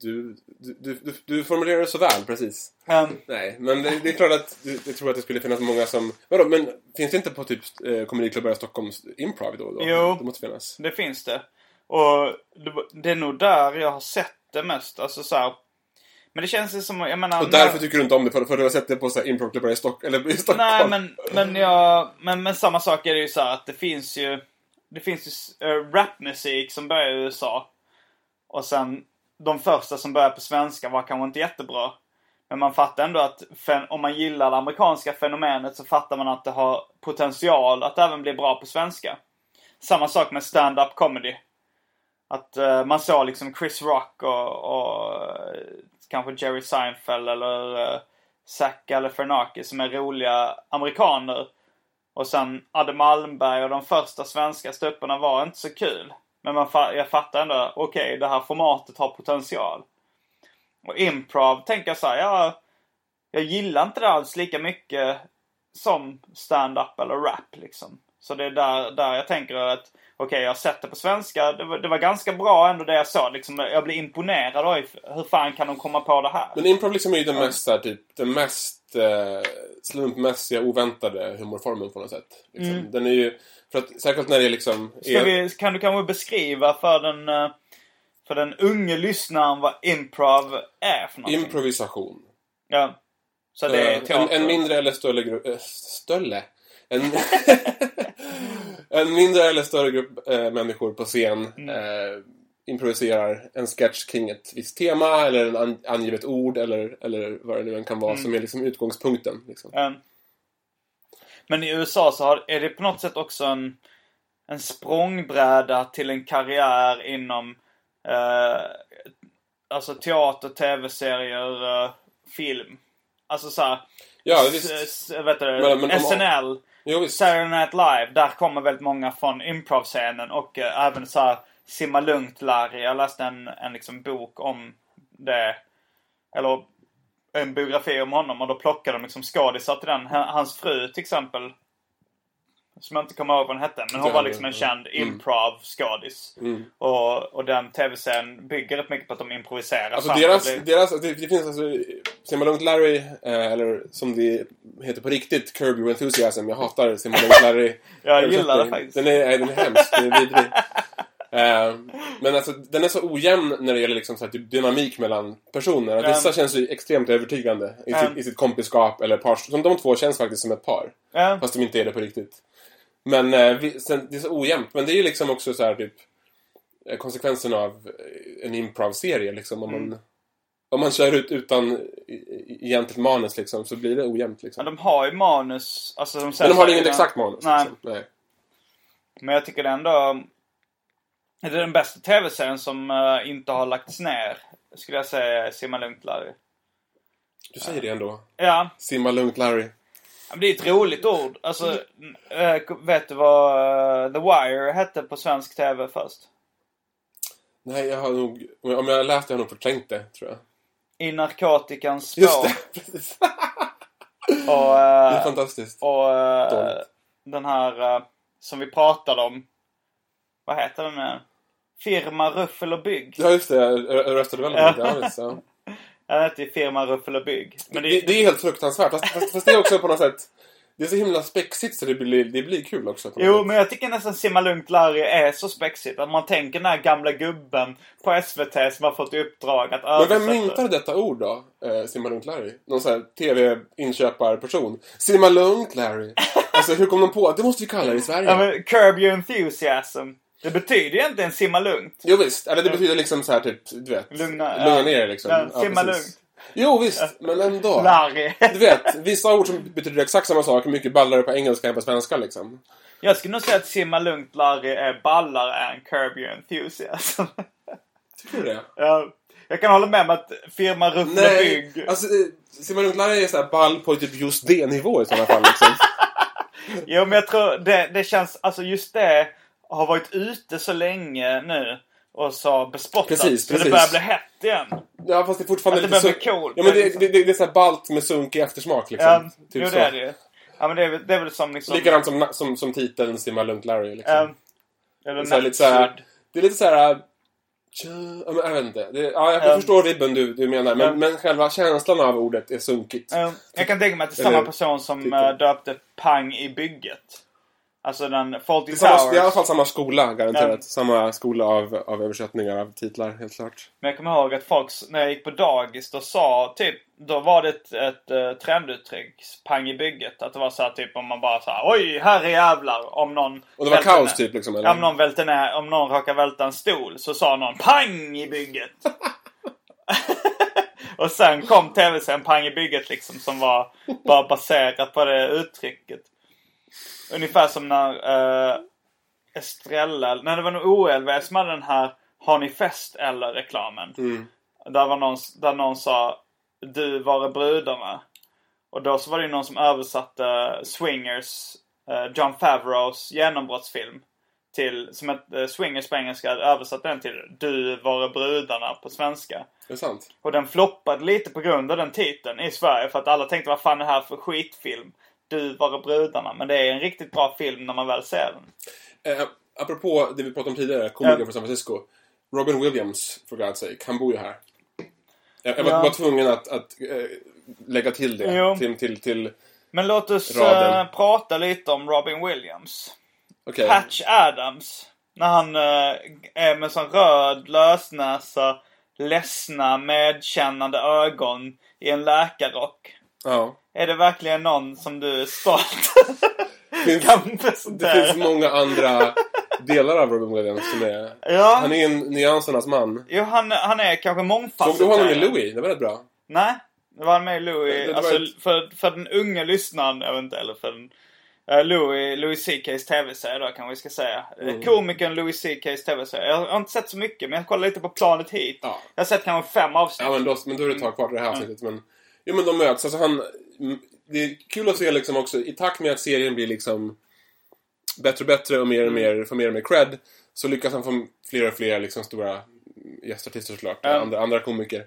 Du, du, du, du, formulerar det så väl, precis. Ehm, Nej, men det, det är klart att du, jag tror att det skulle finnas många som... Vadå, men finns det inte på typ eh, komediklubbar i Stockholm improv då? då? Jo. Det måste finnas. Det finns det. Och det, det är nog där jag har sett det mest. Alltså så här, Men det känns ju som, jag menar... Och därför tycker du inte om det, för, för du har sett det på så här improvklubbar i, Stock, eller i Stockholm. Nej, men, men, jag, men, men samma sak är det ju så här att det finns ju... Det finns ju äh, rapmusik som börjar i USA. Och sen de första som börjar på svenska var kanske inte jättebra. Men man fattar ändå att om man gillar det amerikanska fenomenet så fattar man att det har potential att även bli bra på svenska. Samma sak med stand-up comedy. Att eh, man såg liksom Chris Rock och, och kanske Jerry Seinfeld eller eh, uh, Zach Galifianakis som är roliga amerikaner. Och sen Adde Malmberg och de första svenska stupparna var inte så kul. Men man fa- jag fattar ändå, okej det här formatet har potential. Och improv tänker jag så här, jag gillar inte det alls lika mycket som stand-up eller rap liksom. Så det är där, där jag tänker att okej, jag har sett det på svenska. Det var, det var ganska bra ändå det jag såg. Liksom, jag blev imponerad. Oj, hur fan kan de komma på det här? Men improv liksom är ju den mest, så här, typ, den mest eh, slumpmässiga, oväntade humorformen på något sätt. Liksom. Den är ju, för att särskilt när det liksom... Är, vi, kan du kanske beskriva för den, eh, för den unge lyssnaren vad improv är för någonting? improvisation. Ja. Så det är Eh, en, teater. en mindre eller större grupp... Äh, större? En, en mindre eller större grupp eh, människor på scen Mm. eh, improviserar en sketch kring ett visst tema eller en an, angivet ord eller, eller vad det nu än kan Mm. vara som är liksom utgångspunkten. Liksom. Eh, Men i USA så har, är det på något sätt också en, en språngbräda till en karriär inom eh, alltså teater, tv-serier, eh, film. Alltså såhär... Ja, visst. s- vet du, Men- men om- SNL, Jo. Saturday Night Live, där kommer väldigt många från improvscenen och eh, även så här Simma Lugnt Larry. Jag läste en, en liksom bok om det. Eller en biografi om honom och då plockade de liksom skådisar till den. Hans fru till exempel. Som jag inte kommer ihåg vad hon hette. Men hon var liksom en ja. känd improv-skådis. Och, och den tv-serien bygger rätt mycket på att de improviserar. Alltså deras, blir- deras, det, det finns alltså, Simma Lugnt Larry, eh, eller som det heter på riktigt, Curb Your Enthusiasm. Jag hatar Simma Lugnt Larry. Jag gillar det översättning. faktiskt. Den är, nej, den är hemsk, den är vidrig. Eh, men alltså den är så ojämn när det gäller liksom så här, typ dynamik mellan personer. Att. Vissa känns ju extremt övertygande i, Ja. sitt, i sitt kompiskap eller par. Som de två känns faktiskt som ett par. Ja. Fast de inte är det på riktigt. Men eh, sen, det är så ojämnt. Men det är ju liksom också så här typ eh, konsekvensen av eh, en improv-serie liksom. Om Mm. man, om man kör ut utan egentligt manus liksom så blir det ojämnt Ja, liksom. de har ju manus. Alltså, de Men de har inget exakt manus. Nej. Liksom. Nej. Men jag tycker det ändå... Det är den bästa tv-serien som eh, inte har lagts ner. Skulle jag säga Simma Lugnt Larry. Du säger det ändå. Ja, Simma lugnt Larry. Men det är ett roligt ord. Alltså, äh, vet du vad uh, The Wire hette på svensk TV först? Nej, jag har nog... Om jag har läst det har jag nog förträngt det, tror jag. I narkotikans spår. Just det! Precis. Och, det är fantastiskt. och Dåligt. den här som vi pratade om. Vad heter den nu? Firma Ruffel och Bygg. Ja, just det. Arrested Development. ja, visst, ja. Den hette ju Firma Ruffel och Bygg. Men Det, det är helt fruktansvärt. Fast, fast, fast det är också på något sätt... Det är så himla spexigt så det blir, det blir kul också. Jo, sätt. men jag tycker nästan Simma Lugnt Larry är så spexigt. Att man tänker den här gamla gubben på SVT som har fått i uppdrag att Men översätta. vem myntade detta ord då? Eh, Simma lugnt Larry? Någon sån här TV-inköparperson? Simma lugnt Larry? Alltså hur kom de på? Det måste vi kalla det i Sverige. Ja, men curb your enthusiasm. Det betyder egentligen simma lugnt. Jo visst, eller det betyder liksom så här typ, du vet. Lugna- lugna ner liksom. Ja, simma precis. lugnt. Jo visst, men ändå. Larry. Du vet, vissa ord som betyder exakt samma sak är mycket ballare på engelska än på svenska liksom. Jag skulle nog säga att simma lugnt Larry är ballare än curb your enthusiasm. Tycker du det? ja. Jag kan hålla med om att firma Ruffle Bygg. alltså eh, Simma lugnt Larry är så här ball på typ just det nivå i sådana fall liksom. Jo, men jag tror det, det känns, alltså just det har varit ute så länge nu och så bespottat. Precis, Så det precis. börjar bli hett igen. Ja fast det är fortfarande Att det börjar bli coolt. Ja men det, det, det, det är så här ballt med sunkig eftersmak liksom. Ja, Typ jo, så. det är det ju. Ja, men det är, det är väl som liksom... Likadant som, som, som titeln Simma lugnt Larry liksom. Ja, eller så lite så här, Nattsudd. det är lite så här... tja, ja, men Jag vet inte. Det, ja, jag Ja. förstår vibben du, du menar. Men, Ja. men själva känslan av ordet är sunkigt. Ja, jag kan tänka mig att det är samma person som äh, döpte Pang i bygget. Alltså den Fawlty Det är, samma, Towers. det är i alla fall samma skola, garanterat. Ja. Samma skola av, av översättningar av titlar, helt klart. Men jag kommer ihåg att folk, när jag gick på dagis, då sa typ, då var det ett, ett uh, trenduttryck, pang i bygget. Att det var så här typ om man bara här, oj, herre jävlar. Om någon... Och det var kaos typ liksom? Eller? Om någon välte ner, om någon råkar välta en stol så sa någon pang i bygget. och sen kom tv-serien Pang i bygget liksom som var bara baserat på det uttrycket. Ungefär som när uh, Estrella, nej det var nog OLV som hade den här Har ni fest eller reklamen. Mm. Där, var någon, där någon sa Du var är brudarna. Och då så var det ju någon som översatte Swingers, eh, John Favreaus genombrottsfilm. Till, som ett eh, Swingers på engelska, översatte den till Du var brudarna på svenska. Det är sant. Och den floppade lite på grund av den titeln i Sverige. För att alla tänkte vad fan är det här för skitfilm? Du var brudarna. Men det är en riktigt bra film när man väl ser den. Eh, apropå det vi pratade om tidigare, komikern Ja. från San Francisco. Robin Williams, for God's sake. Han bor ju här. Jag, jag var, Ja. var tvungen att, att eh, lägga till det. Jo. Till, till, till Men låt oss eh, prata lite om Robin Williams. okej. Patch Adams. När han eh, är med sån röd lösnäsa, ledsna, medkännande ögon i en läkarrock. Ja. Är det verkligen någon som du är stolt Finns- kan Det finns många andra delar av Robin Williams som är... Ja, Han är en nyansernas man. jo, han, han är kanske Såg mångfacetterad. du honom i Louis? Det var rätt bra. Nej, det var han med i Louis. Alltså, ett- för, för den unga lyssnaren, jag vet inte, eller för den... eh, Louis, Louis CK's tv-serie då kanske vi ska säga. Mm. Komikern Louis CK's tv-serie. Jag har inte sett så mycket men jag kollade lite på planet hit. Ja. Jag har sett kanske fem avsnitt. Ja, men då, men då är det ett tag kvar till det här avsnittet. Men, jo, men de möts. Alltså han... mm, Det är kul att se liksom också, i takt med att serien blir liksom bättre och bättre och mer och mer, får mer och mer cred, så lyckas han få fler och fler liksom stora gästartister såklart. Ja. Andra, andra komiker.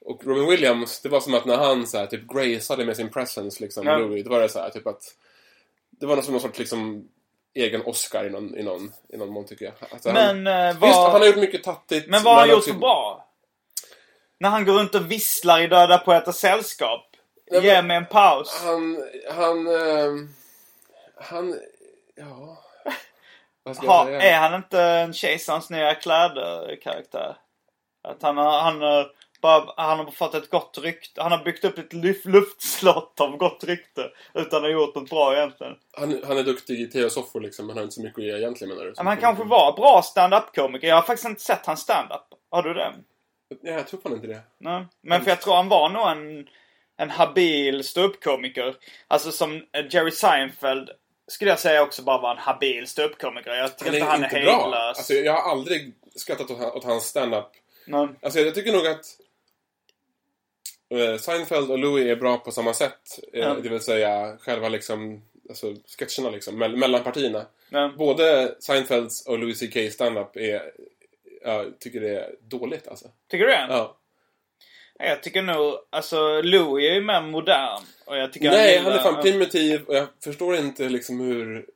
Och Robin Williams, det var som att när han så här, typ graceade med sin presence liksom, Ja. Louis, då var det så här, typ att det var någon som någon sorts liksom egen Oscar i någon, i någon, i någon mån tycker jag. Alltså, han, Men, eh, Visst, han har gjort mycket tattigt. men vad har han gjort också- för bra? När han går runt och visslar i Döda Poeters Sällskap. Nej, Ge mig en paus. Han, han, ehm, han, ja. Vad ska Ha, jag säga? är han inte en Kejsarens nya kläder-karaktär? Att han har, han har, bara, han har fått ett gott rykte. Han har byggt upp ett luft, luftslott av gott rykte. Utan att ha gjort något bra egentligen. Han, han är duktig i tv-soffor liksom, men han har inte så mycket att ge egentligen menar du? Men han kanske var bra stand-up-komiker. Jag har faktiskt inte sett hans stand-up. Har du det? Ja, jag tror fan inte det. Nej. Men för jag tror han var nog en, en habil ståuppkomiker. Alltså som Jerry Seinfeld skulle jag säga också bara var en habil ståuppkomiker. Jag tycker Han inte han är bra. hejdlös. Alltså, jag har aldrig skrattat åt, åt hans stand-up. Nej. Alltså, jag tycker nog att... eh, Seinfeld och Louis är bra på samma sätt. Eh, Ja. Det vill säga själva liksom, alltså sketcherna liksom, mell- mellan partierna. Men, Både Seinfelds och Louis CK stand-up är, jag tycker det är dåligt alltså. tycker du det? Ja. Jag tycker nog, alltså Louis är ju mer modern. Och jag tycker Nej, gillar- han är fan primitiv och jag förstår inte liksom hur,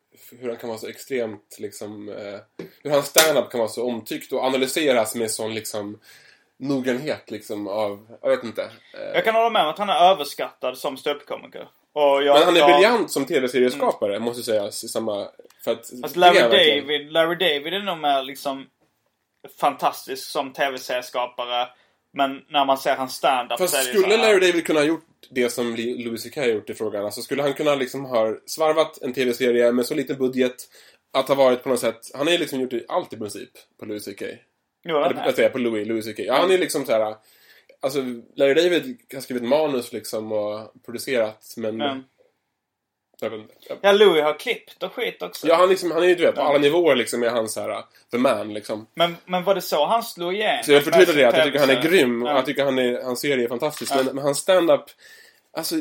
hur han kan vara så extremt liksom, eh, hur hans stand-up kan vara så omtyckt och analyseras med sån liksom noggrannhet liksom av, jag vet inte. Eh, Jag kan hålla med om att han är överskattad som ståuppkomiker. Jag, men han är jag, briljant som tv-serieskapare, måste sägas i samma... För att, Fast Larry han. David, Larry David är nog mer liksom fantastisk som tv-serieskapare. Men när man ser hans stand-up Fast så är det skulle Larry David kunna ha gjort det som Louis CK har gjort i frågan? Alltså skulle han kunna liksom ha svarvat en tv-serie med så liten budget att ha varit på något sätt... Han har ju liksom gjort allt i princip på Louis CK. Jo, Eller jag säger på Louis, Louis CK. Ja, han är liksom så här. Alltså, Larry David har skrivit manus liksom och producerat, men... Men, Ja, Louis har klippt och skit också. Ja, han, liksom, han är ju du vet, på alla nivåer liksom är han så här, the man liksom. Men, men var det så han slog igenom? Så jag vill förtydliga det, att jag tycker han är grym och Ja. jag tycker han är, hans serie är fantastisk. Men, men hans stand-up, alltså...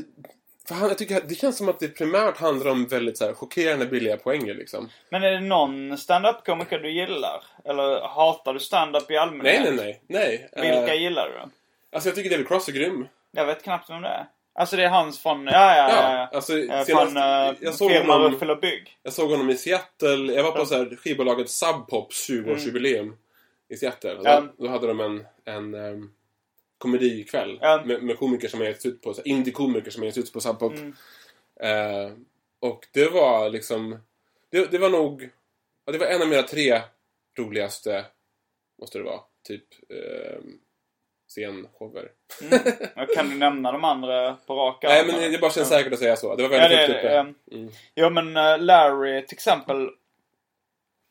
För han, jag tycker, det känns som att det primärt handlar om väldigt så här, chockerande billiga poänger liksom. Men är det någon stand-up-komiker du gillar? Eller hatar du stand-up i Nej, allmänhet? nej, nej. nej. Vilka Eh, gillar du då? alltså jag tycker David Cross är grym. Jag vet knappt vem det är. Alltså det är hans från, ja ja, ja. Ja, alltså, Eh, senast, från uh, jag såg honom- Ruffel och Bygg. Jag såg honom i Seattle. Jag var på så här skivbolaget Sub Pops 20-årsjubileum i Seattle. Och Mm. Då, hade de en, en um, komedikväll Ja. med, med komiker som har getts ut på, indie-komiker som har getts ut på Sub Pop. Mm. Eh, och det var liksom, det, det var nog, det var en av mina tre roligaste, måste det vara, typ eh, scenshower. Jag kan du nämna de andra på rak Nej men det bara känns Ja. säkert att säga så. Det var Ja, väldigt det är högt det. uppe. ehm. Mm. Jo men eh, Larry till exempel.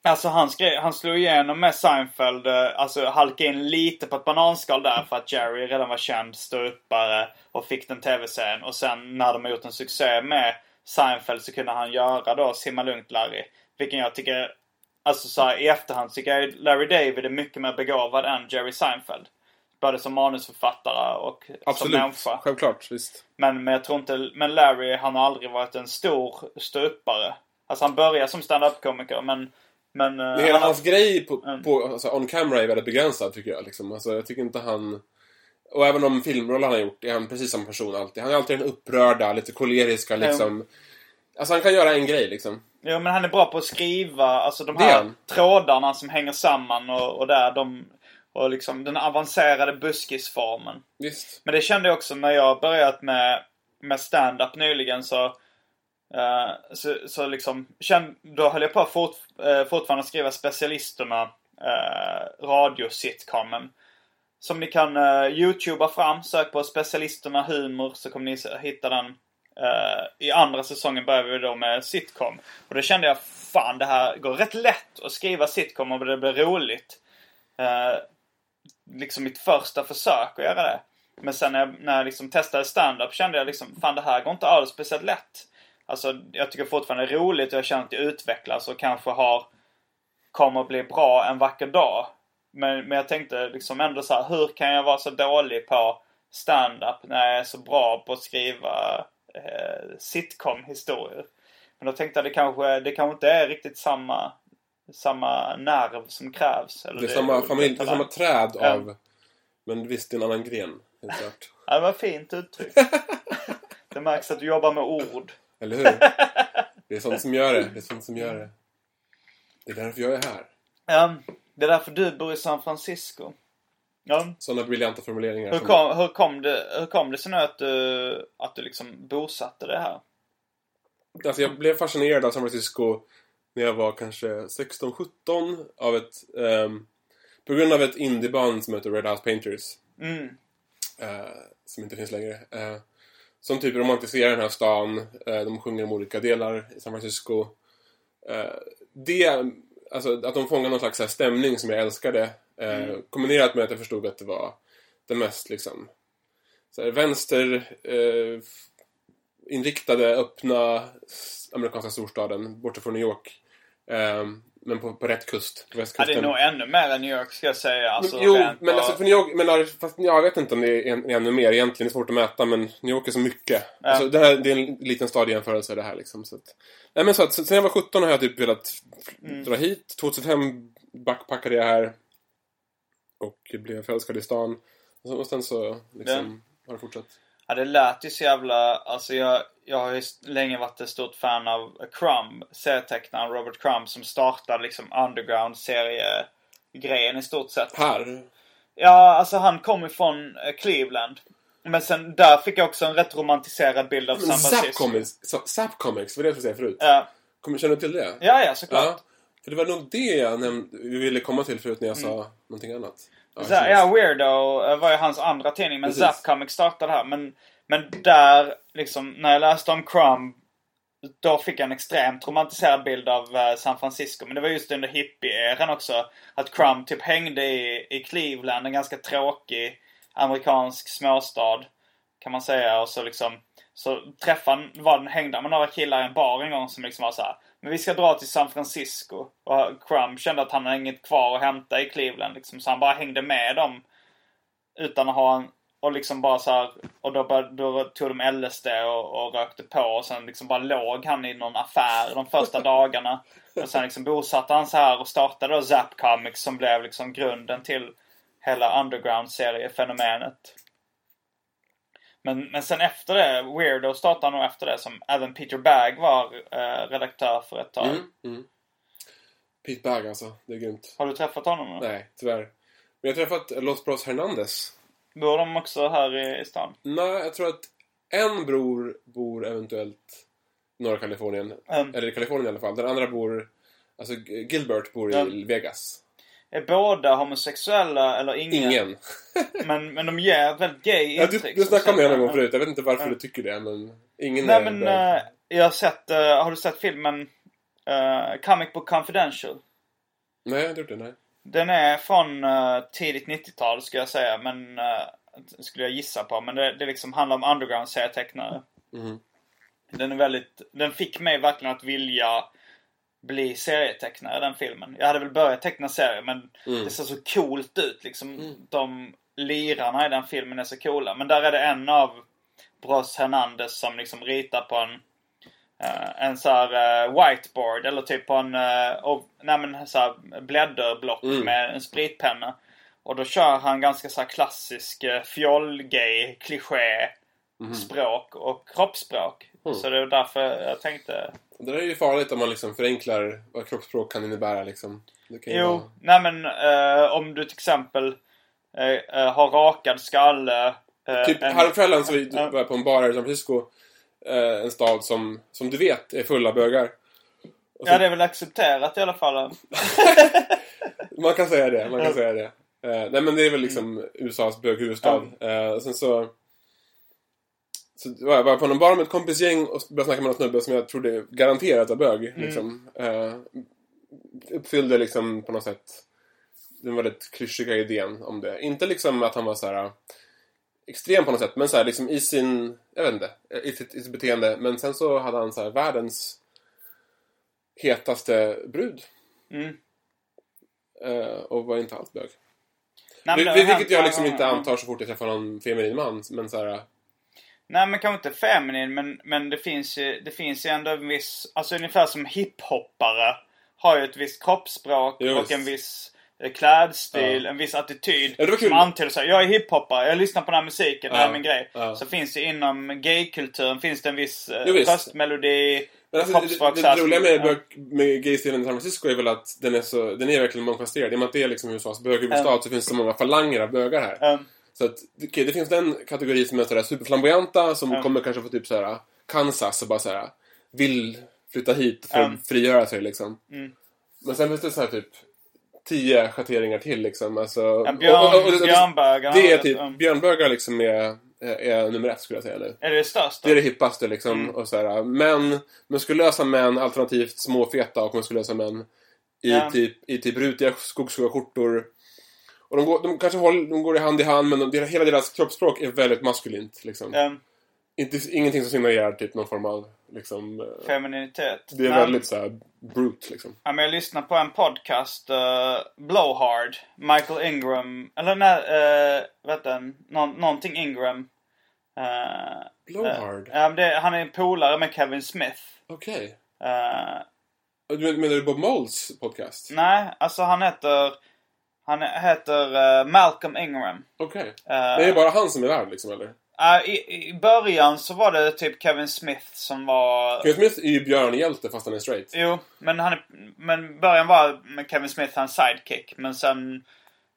Alltså han, skrev, han slog igenom med Seinfeld, eh, alltså halkade in lite på ett bananskal där för att Jerry redan var känd ståuppare och fick den tv-serien. Och sen när de har gjort en succé med Seinfeld så kunde han göra då Simma Lugnt Larry. Vilken jag tycker, alltså så här, i efterhand tycker jag Larry David är mycket mer begåvad än Jerry Seinfeld. Både som manusförfattare och som Absolut, människa. självklart. Visst. Men, men jag tror inte, men Larry han har aldrig varit en stor ståuppare. Alltså han börjar som stand-up-komiker men... men eh, Men hela han hans grej på, Mm. på alltså, on camera är väldigt begränsad tycker jag. Liksom. Alltså, jag tycker inte han... Och även om filmroller han har gjort är han precis samma person alltid. Han är alltid den upprörda, lite koleriska liksom. Alltså han kan göra en grej liksom. Jo men han är bra på att skriva, alltså de här trådarna som hänger samman och, och där de... Och liksom den avancerade buskisformen. Visst. Men det kände jag också när jag börjat med, med stand-up nyligen så... eh, så, så liksom, känn, då höll jag på att fort, eh, fortfarande skriva specialisterna uh, radiositcomen. Som ni kan uh, youtuba fram, sök på specialisterna humor så kommer ni hitta den. Eh, I andra säsongen börjar vi då med sitcom. Och då kände jag, fan det här går rätt lätt att skriva sitcom och det blir roligt. Liksom mitt första försök att göra det. Men sen när jag, när jag liksom testade stand-up kände jag liksom, fan det här går inte alls speciellt lätt. Alltså jag tycker fortfarande det är roligt och jag känner att jag utvecklas och kanske har, kommer att bli bra en vacker dag. Men, men jag tänkte liksom ändå så här, hur kan jag vara så dålig på stand-up när jag är så bra på att skriva eh, sitcom-historier? Men då tänkte jag det kanske, det kanske inte är riktigt samma, samma nerv som krävs. Eller Det är samma familj, det är samma träd Ja. av... Men visst, det är en annan gren. Helt klart. Ja, det var fint uttryckt. det märks att du jobbar med ord. Eller hur? Det är sånt som gör det. Det är sånt som gör det. Det är därför jag är här. Ja, det är därför du bor i San Francisco. Ja. Sådana briljanta formuleringar. Hur, kom, hur, kom det, hur kom det sig nu att du, att du liksom bosatte det här? Alltså jag blev fascinerad av San Francisco när jag var kanske 16-17 av ett... ehm, på grund av ett indieband som heter Red House Painters. Mm. eh, som inte finns längre. eh, som typ romantiserar den här stan. eh, de sjunger om olika delar i San Francisco. Det, alltså att de fångar någon slags här stämning som jag älskade. eh, Kombinerat med att jag förstod att det var det mest liksom så här, vänster inriktade, öppna amerikanska storstaden borta från New York. Eh, Men på, på rätt kust. På Ja, västkusten. det är nog ännu mer än New York ska jag säga. Alltså, jo, men alltså för New York, men fast jag vet inte om det är en, ännu mer egentligen. Det är svårt att mäta, men New York är så mycket. Alltså, det, här, det är en liten stad i jämförelse det här liksom. Så att, nej men så att, sen jag var 17 har jag typ velat Mm. dra hit. 2005 backpackade jag här. Och blev förälskad i stan. Och sen så liksom, har det fortsatt. Ja, det lät ju så jävla... Alltså jag, jag har ju länge varit ett stort fan av Crumb, serietecknaren Robert Crumb som startade liksom underground-seriegrejen i stort sett. Här? Ja, alltså han kom ifrån eh, Cleveland. Men sen där fick jag också en rätt romantiserad bild av San Francisco. Comics, Zap Comics, vad det jag skulle säga förut. Ja, Kommer, känner du till det? ja, ja såklart. Ja. För det var nog det jag nämnde, vi ville komma till förut när jag sa någonting annat. Ja, just. ja, Weirdo eh, var ju hans andra tidning, men Precis. Zap Comics startade här. Men, men där, liksom, när jag läste om Crumb, då fick jag en extremt romantiserad bild av eh, San Francisco. Men det var just under hippie-eran också. Att Crumb typ hängde i, i Cleveland, en ganska tråkig amerikansk småstad. Kan man säga. Och så liksom, så träffade var, hängde han med några killar i en bar en gång som liksom var så här. Men vi ska dra till San Francisco. Och Crumb kände att han hade inget kvar att hämta i Cleveland liksom. Så han bara hängde med dem. Utan att ha en... Och liksom bara så här, Och då, började, då tog de LSD och, och rökte på. Och sen liksom bara låg han i någon affär de första dagarna. Och sen liksom bosatte han så här och startade då Zap Comics som blev liksom grunden till hela underground-seriefenomenet. Men, men sen efter det, Weirdo startade nog efter det som även Peter Bagg var eh, redaktör för ett tag. Mm, mm. Pete Bagg alltså, det är grymt. Har du träffat honom? då? Nej, tyvärr. Men jag har träffat Los Bros Hernandez. Bor de också här i, stan? Nej, jag tror att en bror bor eventuellt i norra Kalifornien. Mm. Eller i Kalifornien i alla fall. Den andra bor... Alltså Gilbert bor i Mm. Vegas. Är båda homosexuella eller ingen? Ingen. Men, men de ger ett väldigt gay Ja, intryck. du, du snackade med som honom sagt. förut. Jag vet inte varför Mm. du tycker det, men ingen Nej är men eh, jag har sett, eh, har du sett filmen eh, Comic Book Confidential? Nej, jag har inte gjort det. Nej. Den är från eh, tidigt 90-tal skulle jag säga, men eh, skulle jag gissa på. Men det, det liksom handlar om underground-serietecknare. Mhm. Den är väldigt, den fick mig verkligen att vilja bli serietecknare den filmen. Jag hade väl börjat teckna serier men Mm. det ser så coolt ut liksom. De lirarna i den filmen är så coola. Men där är det en av Bros Hernandez som liksom ritar på en eh, en så här eh, whiteboard eller typ på en uh, och, nej men så här blädderblock Mm. med en spritpenna. Och då kör han ganska så här klassisk uh, fjollgay kliché språk och kroppsspråk. Mm. Så det är därför jag tänkte Det där är ju farligt om man liksom förenklar vad kroppsspråk kan innebära. Liksom. Kan Jo, vara- nej men om du till exempel har rakad skalle. Typ en- häromkvällen så var på en bar här i San Francisco. Eh, en stad som, som du vet är full av bögar. Så, Ja, det är väl accepterat i alla fall. Man kan säga det, man kan säga det. Eh, nej men det är väl liksom USAs böghuvudstad. Eh, sen så... Så var jag var på någon bar med ett kompisgäng och började snacka med någon snubbe som jag trodde garanterat var bög. Mm. Liksom. Eh, uppfyllde liksom på något sätt den väldigt klyschiga idén om det. Inte liksom att han var så här extrem på något sätt, men så här liksom i sin, jag vet inte, i sitt, i sitt beteende. Men sen så hade han så här världens hetaste brud. Mm. Eh, och var inte alls bög. Nej, men det Vilket hänt jag liksom inte antar så fort jag träffar någon feminin man. Men så här, Nej men kanske inte feminin men, men det finns ju, det finns ju ändå en viss, alltså ungefär som hiphoppare har ju ett visst kroppsspråk Jo, och en viss eh, klädstil, Ja. en viss attityd. Ja, det var kul. Som antyder så här, jag är hiphoppare, jag lyssnar på den här musiken, det här är Ja, min grej. ja. Så finns det inom gaykulturen finns det en viss eh, Jo, visst. röstmelodi, men alltså, det, det, det roliga med, ja. med gaystilen i San Francisco är väl att den är, så, den är verkligen mångfasetterad. I och med att det är liksom USAs böghuvudstad Ja. så finns det så många falanger av bögar här. Ja. Så att, okej, det finns den kategori som är sådär superflamboyanta som Ja. kommer kanske få typ såhär Kansas och bara såhär vill flytta hit för Ja. att frigöra sig liksom. Mm. Men sen finns det så här typ tio schatteringar till liksom. Alltså, Ja, björn, och- och- och- och- björnbögar. Det är typ, björnbögar liksom är, är nummer ett skulle jag säga nu. Är det det största? Det är det hippaste liksom. Mm. Och så här, män, muskulösa män, alternativt småfeta och muskulösa män. I, Ja. typ, i typ rutiga skogsstora skjortor. Och de går, de kanske håller, de går i hand i hand men de, hela deras kroppsspråk är väldigt maskulint. Liksom. Ja. Inte, ingenting som signalerar typ någon form av liksom... eh, Femininitet. Det är Nej. väldigt så här brute liksom. Ja, men jag lyssnar på en podcast, uh, Blowhard. Michael Ingram. Eller nej, uh, vet du, någon, någonting Ingram. Uh, Blowhard? Ja, men det, han är en polare med Kevin Smith. Okej. Uh, Du men- Menar du Bob Moles podcast? nej, alltså han heter... Han heter Malcolm Ingram. Okej. Uh, Det är bara han som är värd liksom eller? Uh, i, I början så var det typ Kevin Smith som var... Kevin Smith är ju björnhjälte fast han är straight. Jo, men han är, men början var med Kevin Smith hans sidekick. Men sen,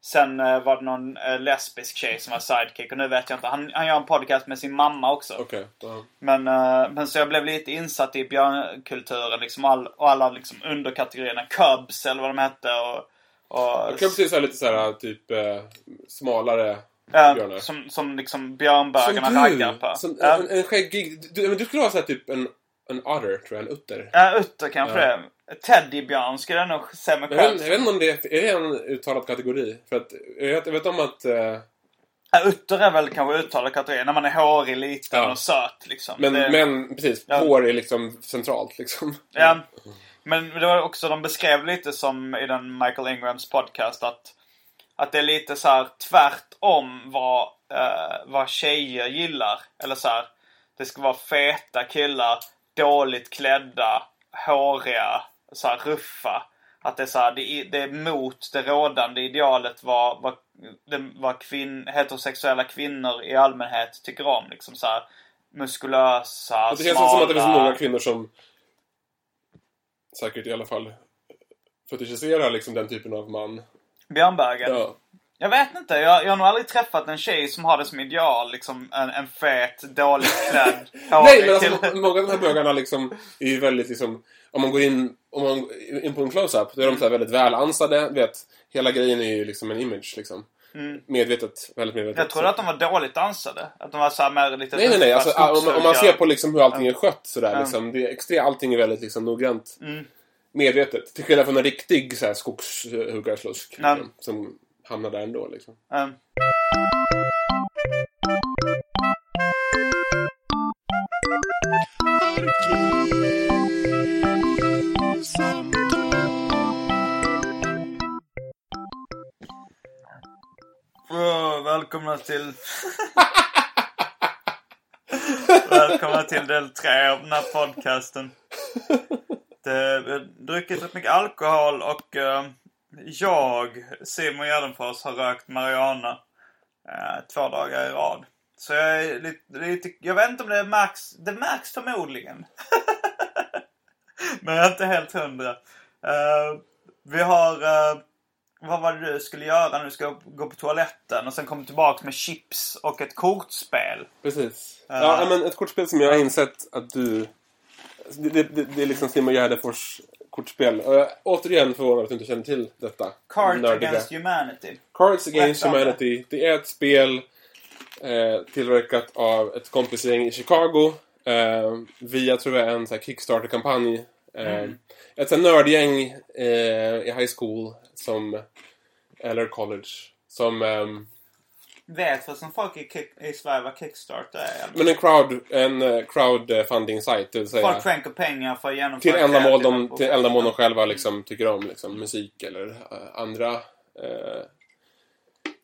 sen eh, var det någon eh, lesbisk tjej som var sidekick. Och nu vet jag inte. Han, han gör en podcast med sin mamma också. Okej. ja. Men, eh, men så jag blev lite insatt i björnkulturen liksom. All, och alla liksom underkategorierna. Cubs eller vad de hette. Och, och, kan precis säga lite så här typ smalare som, som liksom björnbögarna raggar på. Som, Ja. en, en skäggig... Du, men du skulle vara så här typ en, en otter, tror jag. En utter. Ja, utter kanske Ja. det. Teddybjörn skulle jag nog säga mig själv. jag vet inte om det är, är det en uttalad kategori. För att jag vet, jag vet om att... Eh, Ja, utter är väl kanske uttalad kategori. När man är hårig, liten Ja. och söt liksom. men, det, men precis, Ja. hår är liksom centralt liksom. Ja. Men det var också, de beskrev lite som i den Michael Ingrams podcast att, att det är lite så här tvärtom vad, eh, vad tjejer gillar. Eller så här, det ska vara feta killar, dåligt klädda, håriga, så här ruffa. Att det är så här, det är, det är mot det rådande idealet vad, vad, vad kvinn, heterosexuella kvinnor i allmänhet tycker om. Liksom så här, muskulösa, Det känns som att det finns smala. många kvinnor som säkert i alla fall fetischiserar liksom den typen av man. Björnbögen. Ja. Jag vet inte. Jag, jag har nog aldrig träffat en tjej som har det som ideal. Liksom en, en fet, dåligt klädd, Nej, men alltså, många av de här bögarna liksom är ju väldigt liksom... Om man går in, om man in på en close-up, då är de så väldigt välansade. Vet, hela grejen är ju liksom en image liksom. Medvetet, väldigt medvetet. Mm. Jag trodde att de var dåligt dansade. Att de var såhär mer lite Nej, nej, nej. Alltså, om, man- om man ser på liksom hur allting är skött sådär. Ja. Liksom, det är extremt, allting är väldigt liksom, noggrant. Mm. Medvetet. Till skillnad från en riktig så här, skogshuggarslusk. Ja. Liksom, som hamnar där ändå. Liksom. Oh, välkomna till... välkomna till del tre av den här podcasten. Har druckit rätt mycket alkohol och eh, jag, Simon Gärdenfors, har rökt marijuana eh, två dagar i rad. Så jag är lite, lite, jag vet inte om det märks, det märks förmodligen. Men jag är inte helt hundra. Eh, vi har, eh, vad var det du skulle göra nu? Du ska gå på toaletten och sen komma tillbaka med chips och ett kortspel. Precis. Ja, men ett kortspel som jag har insett att du... Det, det, det, det är liksom Simon Gärdenfors kortspel. Och jag är återigen förvånad att du inte känner till detta. Cards nördiga. Against Humanity. Cards Against namn. Humanity. Det är ett spel eh, tillverkat av ett kompisgäng i Chicago. Eh, via, tror jag, en Kickstarter-kampanj. Eh, Ett så här nördgäng eh, i high school som... Eller college. Som... Vet förresten folk i, kick, i Sverige vad Kickstarter är? men en crowd, en eh, crowdfunding site, det vill säga... Folk skänker pengar för att genomföra till ändamål de, till ändamål de själva liksom tycker om. Liksom, musik eller eh, andra eh,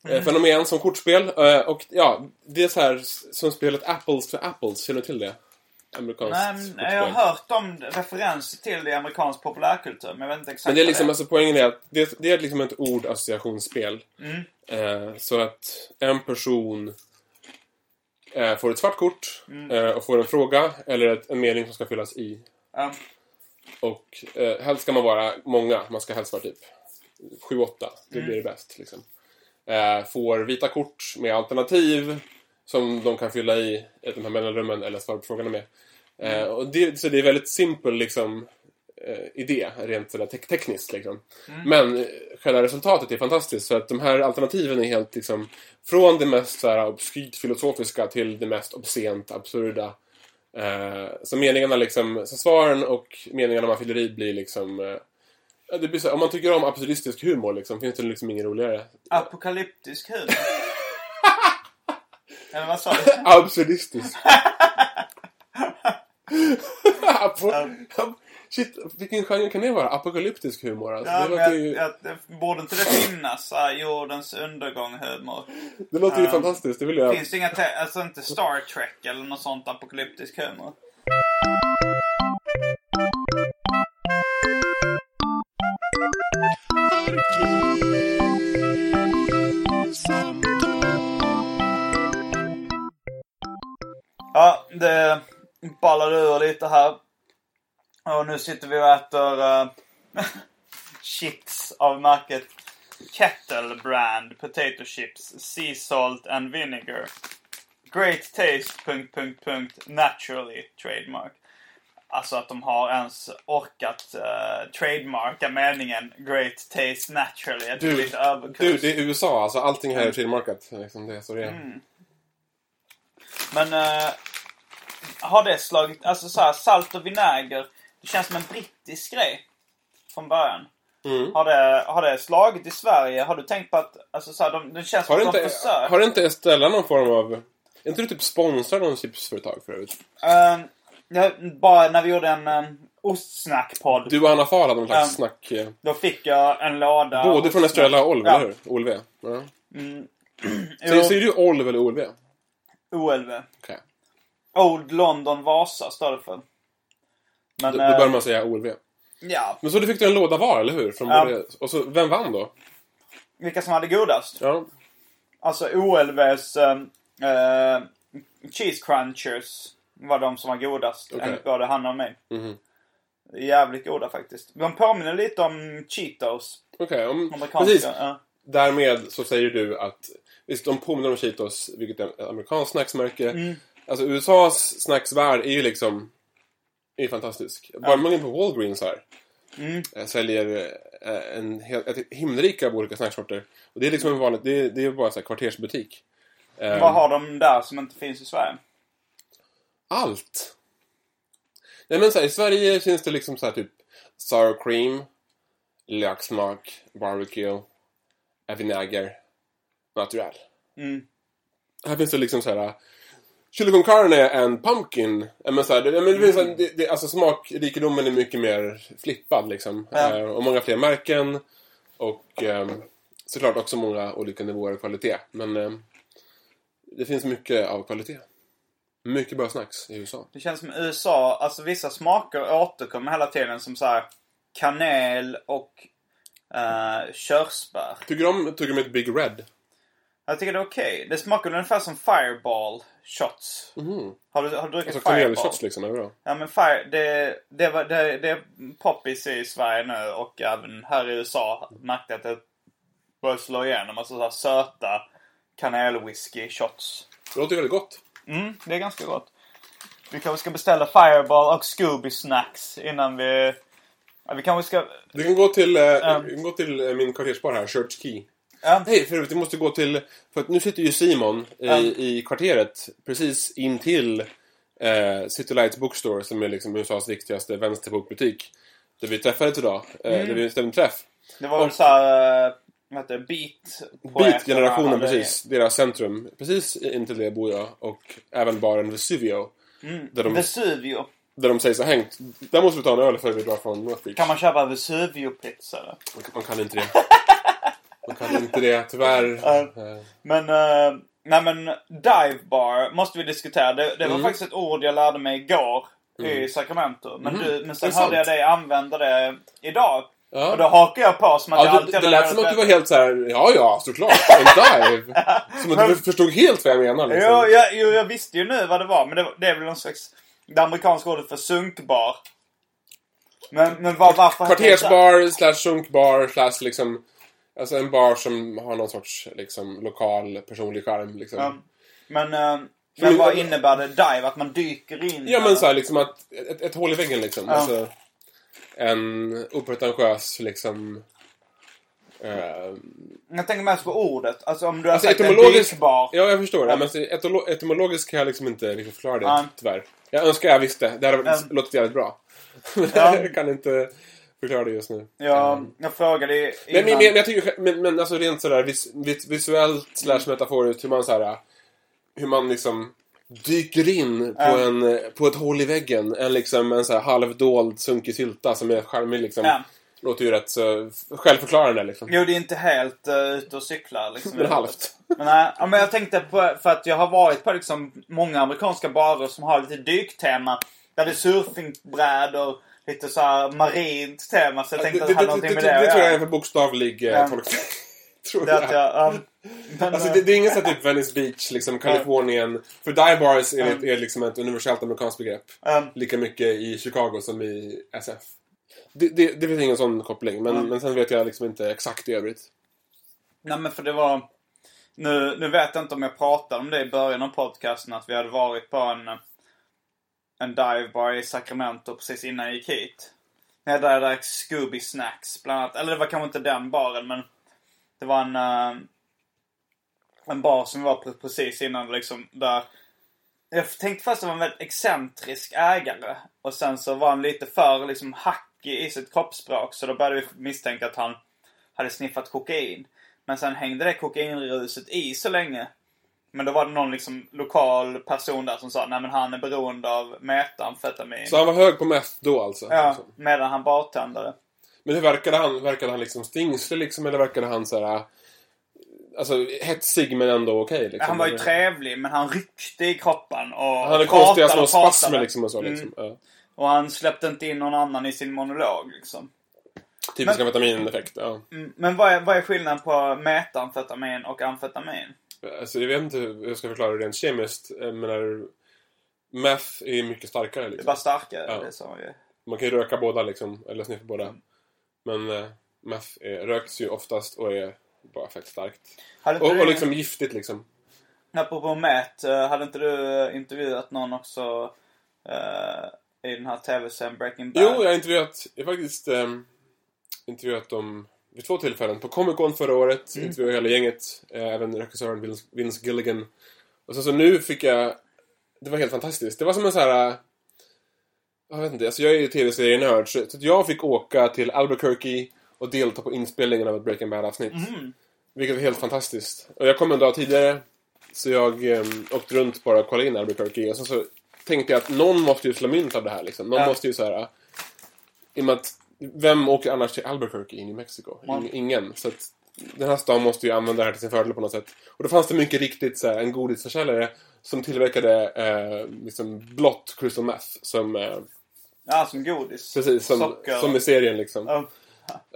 Mm. fenomen som kortspel. Eh, och ja, det är så här som spelet Apples för Apples. Känner du till det? Amerikanskt Nej, jag har hört om referenser till det i amerikansk populärkultur. Men jag vet inte exakt Men det är liksom, alltså poängen är att det, det är liksom ett ordassociationsspel. Mm. Eh, så att en person eh, får ett svart kort Mm. eh, och får en fråga eller ett, en mening som ska fyllas i. Ja. Och eh, helst ska man vara många. Man ska helst vara typ 7-8. Det Mm. blir det bäst. Liksom. Eh, får vita kort med alternativ som de kan fylla i i de här mellanrummen eller svara på frågorna med. Eh, och det, så det är väldigt simpel liksom, eh, idé, rent sådär te- tekniskt. Liksom. Men eh, själva resultatet är fantastiskt för att de här alternativen är helt liksom, från det mest obskyrt filosofiska till det mest obscent absurda. Eh, så meningarna liksom, så svaren och meningarna man fyller i blir liksom eh, det blir så, om man tycker om absurdistisk humor liksom, finns det liksom ingen roligare. Apokalyptisk humor. Eller vad sa du? Absurdistisk. Apo- Shit, vilken genre kan det vara? Apokalyptisk humor alltså. Ja, det, men låter jag, ju, jag, det borde inte det finnas så här, jordens undergång-humor? det låter ju fantastiskt. Det vill jag. Finns det inga, alltså inte Star Trek eller något sånt apokalyptisk humor? Ja, nu sitter vi och äter uh, chips av märket Kettle Brand Potato Chips Sea Salt and Vinegar. Great taste... Punkt, punkt, punkt, naturally trademark. Alltså att de har ens orkat uh, trademarka meningen Great taste naturally. Jag Du, lite. Du, det är USA. Alltså allting här är trademarkat. Liksom det så det är. Mm. Men eh, har det slagit, alltså så här, salt och vinäger, det känns som en brittisk grej. Från början. Mm. Har, det, har det slagit i Sverige? Har du tänkt på att, alltså så här, de, det känns som Har de inte, försöker. har inte Estella någon form av... Är inte du typ sponsrad av någon chipsföretag förut? Eh, jag, bara när vi gjorde en um, ostsnackpodd. Du och Anna Fahl hade någon slags Ja. snack... eh, Då fick jag en låda. Både från Estrella och Olv, Ja. eller hur? Olv. Ja. Mm. Säger, säger du Olv eller Olv? OLV. Okej. Old London Vasa står det för. Men, Då, då eh, bör man säga OLV. ja. Men så du fick du en låda var, eller hur? Från Ja. både, och så, vem vann då? Vilka som hade godast? Ja. Alltså OLVs um, eh, Cheese Crunchers var de som var godast. Okej. Enligt både han och mig. Mhm. Jävligt goda faktiskt. De påminner lite om Cheetos. Okej, Amerikanska. precis. Ja. Därmed så säger du att visst, de påminner om Cheetos, vilket är ett amerikanskt snacksmärke. Mm. Alltså USAs snacksvärld är ju liksom är fantastisk. Bara man in på Walgreens här. Mm. eh, Säljer eh, en, hel- ett himmelrika av olika snacksorter. Och det är liksom en vanlig, det är, det är bara så här kvartersbutik. Vad har de där som inte finns i Sverige? Allt! Nej men så här, i Sverige finns det liksom så här typ sour cream, löksmak, barbecue, eh, vinäger, natural. Mm. Här finns det liksom så här chili con carne and pumpkin. Men så här, det, men det finns, det, det, alltså smakrikedomen är mycket mer flippad liksom. Ja. Eh, och många fler märken. Och ehm, såklart också många olika nivåer av kvalitet. Men ehm, det finns mycket av kvalitet. Mycket bra snacks i USA. Det känns som USA, alltså vissa smaker återkommer hela tiden som så här kanel och uh, körsbär. Tycker du om tugga med ett Big Red? Jag tycker det är okej. Det smakar ungefär som Fireball shots. Mhm. Har du, har du druckit Alltså Fireball? kanelshots liksom, är bra? Ja men fire, det, det, var, det, det är poppis i Sverige nu och även här i USA. Märkte att det börjar slå igenom. Alltså så här söta kanelwhisky shots. Det låter väldigt gott. Mm, det är ganska gott. Vi kanske ska beställa Fireball och Scooby Snacks innan vi... Ja, vi kanske ska... Du kan gå till, du kan gå till eh, min kvartersbar här, Church Key. Ja, Hej, för övrigt, du måste gå till... För att nu sitter ju Simon i, Ja. i kvarteret precis in till eh, City Lights Bookstore som är liksom USAs viktigaste vänsterbokbutik. Där vi träffades idag. Eh, Mm. Där vi ställde en träff. det var väl så här... eh, Vad heter? Beat? Beat-generationen, precis. Deras centrum. Precis intill det bor jag. Och även baren Vesuvio. Där, de, Vesuvio. där de sägs ha hängt. Där måste vi ta en öl för vi drar från North Beach. Kan man köpa Vesuvio-pizza? Man, man kan inte det. Man kan inte det, tyvärr. Eh, Men, uh, nej men dive bar måste vi diskutera. Det, det var Mm. faktiskt ett ord jag lärde mig igår i Sacramento. Men, du, men sen hörde jag dig använda det idag. Ja. Och då hakar jag på som att jag Ja, alltid det, det lät som att du var helt så här. ja ja, såklart, en dive. Som att du förstod helt vad jag menar liksom. Jo, jag, jo, jag visste ju nu vad det var. Men det, det är väl någon slags... Det amerikanska ordet för sunkbar. Men, men var, varför... Kvartersbar, slash sunkbar, slash liksom... Alltså en bar som har någon sorts liksom, lokal personlig charm liksom. Ja. Men, eh, Men- men vad innebär det dive? Att man dyker in? Ja men eller? så här, liksom att ett, ett hål i väggen liksom. Ja. Alltså, en opretentiös liksom... Eh, Jag tänker mest på ordet. Alltså om du har alltså sagt en etymologiskt... dykbar. Ja, jag förstår. Ja. Men etymologiskt kan jag liksom inte liksom förklara det, Ja. tyvärr. Jag önskar jag visste. Det hade Ja. låtit jävligt bra. Ja. jag kan inte förklara det just nu. Ja, jag frågade i- Men, men, innan. men, jag tycker, men, men alltså rent sådär vis, vis, visuellt slash metaforiskt hur man såhär hur man liksom dyker in på, Ja. en, eh, på ett hål i väggen. En, liksom, en så här halvdold sunkig sylta som är charmig liksom. Ja. Låter ju rätt så självförklarande liksom. Jo, det är inte helt uh, ute och cyklar liksom. Men halvt. Men, nej, ja, men jag tänkte på, för att jag har varit på liksom många amerikanska barer som har lite dyktema. Där det är surfingbrädor, lite så här marint tema. Så jag tänkte att det hade någonting med det, det, att tror jag är för bokstavlig eh, tolkning. tror Det jag. jag, um, men, Alltså eh, det, det är ingen sån här typ Venice Beach, liksom Kalifornien. För dive bars är, ett, är liksom ett universellt amerikanskt begrepp. um, Lika mycket i Chicago som i SF. Det, det, det finns ingen sån koppling, men, men sen vet jag liksom inte exakt i övrigt. Nej men för det var... Nu, nu vet jag inte om jag pratade om det i början av podcasten att vi hade varit på en, en divebar i Sacramento precis innan jag gick hit. Där jag drack Scooby Snacks bland annat. Eller det var kanske inte den baren men det var en, uh, en bar som var precis innan liksom där jag tänkte först att det var en väldigt excentrisk ägare. Och sen så var han lite för liksom hackig i sitt kroppsspråk. Så då började vi misstänka att han hade sniffat kokain. Men sen hängde det kokainruset i så länge. Men då var det någon liksom lokal person där som sa nej men han är beroende av metamfetamin. Så han var hög på meth då alltså? Ja, Liksom. medan han bartendade. Men hur verkade han? Verkade han liksom stingslig liksom, eller verkade han så här... Alltså hetsig men ändå okej liksom? Han var ju trevlig men han ryckte i kroppen och Han hade konstiga små spasmer liksom och så liksom. Ja. Och han släppte inte in någon annan i sin monolog liksom. Typisk amfetamineffekt, ja. Mm, Men vad är, vad är skillnaden på metamfetamin och amfetamin? Alltså jag vet inte hur jag ska förklara det rent kemiskt. Jag menar, meth är mycket starkare Det är liksom. bara starkare. Ja. Det så, ju. Man kan ju röka båda liksom, eller sniffa båda. Men eh, meth är, röks ju oftast och är bara fett starkt. Och, du, och liksom giftigt liksom. Apropå mät, eh, hade inte du eh, intervjuat någon också eh, i den här tv-serien Breaking Bad? Jo, jag har intervjuat, jag har faktiskt ehm, intervjuat dem vid två tillfällen. På Comic Con förra året Mm. intervjuade hela gänget. Eh, även regissören Vince, Gilligan. Och sen så nu fick jag... Det var helt fantastiskt. Det var som en så här... eh, Jag vet inte, alltså jag är ju tv-serienörd. Så så jag fick åka till Albuquerque och delta på inspelningen av ett Breaking Bad-avsnitt. Mhm. Vilket var helt fantastiskt. Och jag kom en dag tidigare. Så jag um, åkte runt bara och kollade in Albuquerque. Och sen så tänkte jag att någon måste ju slå mynt av det här liksom. Någon Ja. måste ju så här. I och med att, vem åker annars till Albuquerque i Mexiko? Ing- ingen. Så att den här stan måste ju använda det här till sin fördel på något sätt. Och då fanns det mycket riktigt så här, en godisförsäljare som tillverkade eh, liksom blått crystal meth. Som, eh, Ja, som godis. precis, som, Socker. som i serien liksom. Ja.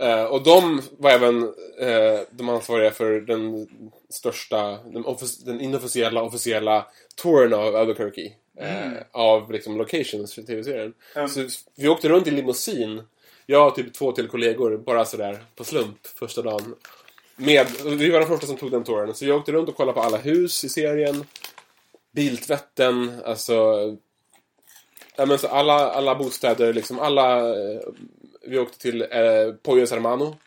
Eh, och de var även eh, de ansvariga för den största, den, den inofficiella, officiella touren av Albuquerque. Eh, Av liksom locations för tv-serien. Mm. Så vi åkte runt i limousin. Jag och typ två till kollegor, bara sådär på slump första dagen. Med, vi var de första som tog den touren. Så vi åkte runt och kollade på alla hus i serien. Biltvätten, alltså... Ja, men så alla, alla bostäder, liksom alla... Eh, vi åkte till eh, Pollos Hermano.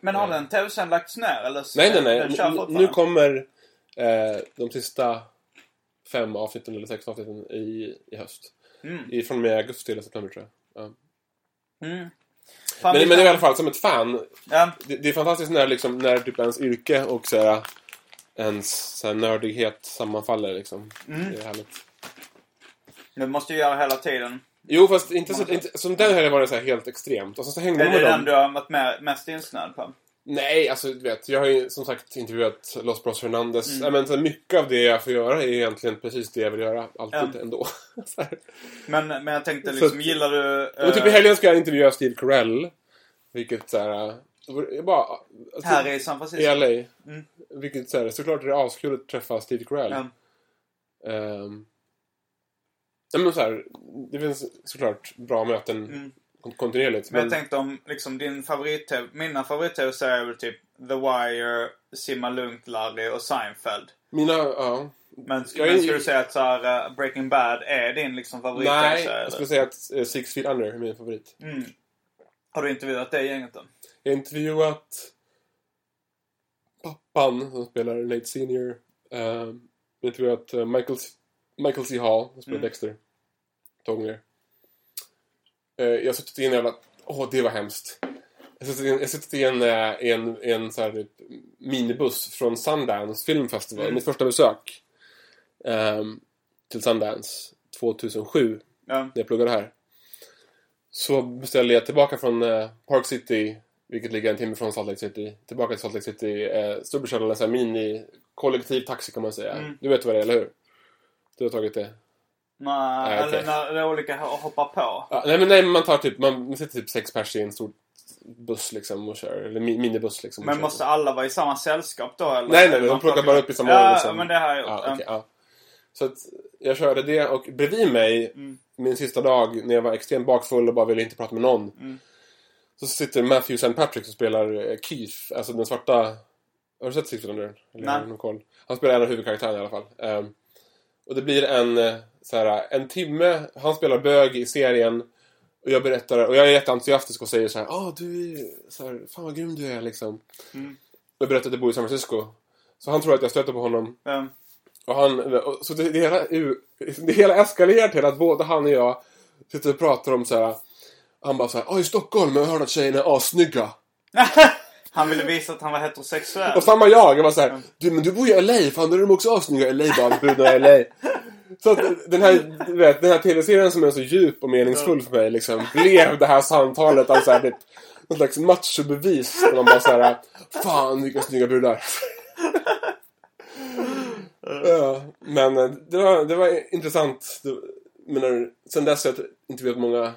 Men har den tv-serien lagts ner? Eller Nej, nej, nej. N-? Nu kommer eh, de sista fem avsnitten eller sex avsnitten i, i höst. Mm. I, från och med augusti eller september tror jag. Ja. Mm. Fan, Men, men i alla fall, som ett fan. Ja, Det, det är fantastiskt när, liksom, när typ ens yrke och så här, ens så här, nördighet sammanfaller. Liksom. Mm. Det är härligt. det måste ju göra hela tiden. Jo, fast inte, så, inte som den här var det så här helt extremt. Och sen så hängde Är det den dem. du har varit med, mest insnöad på? Nej, alltså du vet. Jag har ju som sagt intervjuat Los Bros Fernandez. Mm. Men, så mycket av det jag får göra är egentligen precis det jag vill göra. Alltid Ja. ändå. så. Men, men jag tänkte Så liksom, att- gillar du... Men typ i eh, helgen ska jag intervjua Steve Carell. Vilket så här... Jag bara, alltså, här i San Francisco? I LA. Mm. Vilket så här, såklart är det askul att träffa Steve Carell. Ehm, ja, men så här, det finns såklart bra möten Mm. Kontinuerligt. Men Men, jag tänkte om liksom din favorit Mina favorit-tv-serier är väl typ The Wire, Simma Lugnt, Larry och Seinfeld. mina, ja. Men, Jag men skulle du säga att så här, uh, Breaking Bad är din liksom Nej, favorit-tv-serie? jag skulle säga att eh, Six Feet Under är min favorit. Mm. Har du intervjuat det gänget då? Jag har intervjuat pappan som spelar Nate Senior. Uh, jag har intervjuat eh, Michael, Michael C. Hall som spelar Mm. Dexter. Två gånger. Eh, jag har suttit i en jävla... Åh, det var hemskt. Jag har suttit i en, jag har suttit i en, eh, i en, i en så här, typ, minibuss från Sundance filmfestival. Mm. Mitt första besök. Ehm, till Sundance 2007 Ja. när jag pluggade här. Så beställde jag tillbaka från eh, Park City, vilket ligger en timme från Salt Lake City, tillbaka till Salt Lake City. Eh, Storbritannien, en mini kollektiv taxi kan man säga. Mm. Du vet vad det är, eller hur? Du har tagit det? Nej, Nej, eller när det är olika ho- hoppar på. Ja, nej, men nej, man tar typ, man, sitter typ sex pers i en stor buss liksom och kör, eller mi, minibuss liksom. och Men kör. måste alla vara i samma sällskap då eller? Nej, nej, de Man plockar bara upp i samma Ja, liksom. men det har jag gjort. Ja, okej, ja. Så att jag körde det och bredvid mig, Mm. min sista dag när jag var extremt bakfull och bara ville inte prata med någon. Mm. Så sitter Matthew St. Patrick som spelar eh, Keith, alltså den svarta... Har du sett Six? Eller Nej. Han spelar en av huvudkaraktärerna i alla fall. Ehm, och det blir en, eh, så här, en timme, han spelar bög i serien. Och jag berättar, och jag är jätteentusiastisk och säger så här, ah du är så här, fan vad grym du är liksom. Mm. Och jag berättar att jag bor i San Francisco. Så han tror att jag stöter på honom. Ja. Och han, och, så det, det, hela, det hela eskalerar till att både han och jag sitter och pratar om så här. Han bara så här, ah i Stockholm, jag hörde att tjejerna är assnygga. Han ville visa att han var heterosexuell. Och samma jag, jag var så här, du men du bor ju i LA, fan då är de också assnygga i LA bara, brudar i LA. Så att den här, du vet, den här tv-serien som är så djup och meningsfull för mig liksom, blev det här samtalet av så här, typ, något slags machobevis. Där man bara så här, fan vilka snygga brudar. ja, men eh, det var, det var intressant. Det, menar, sen dess har jag intervjuat många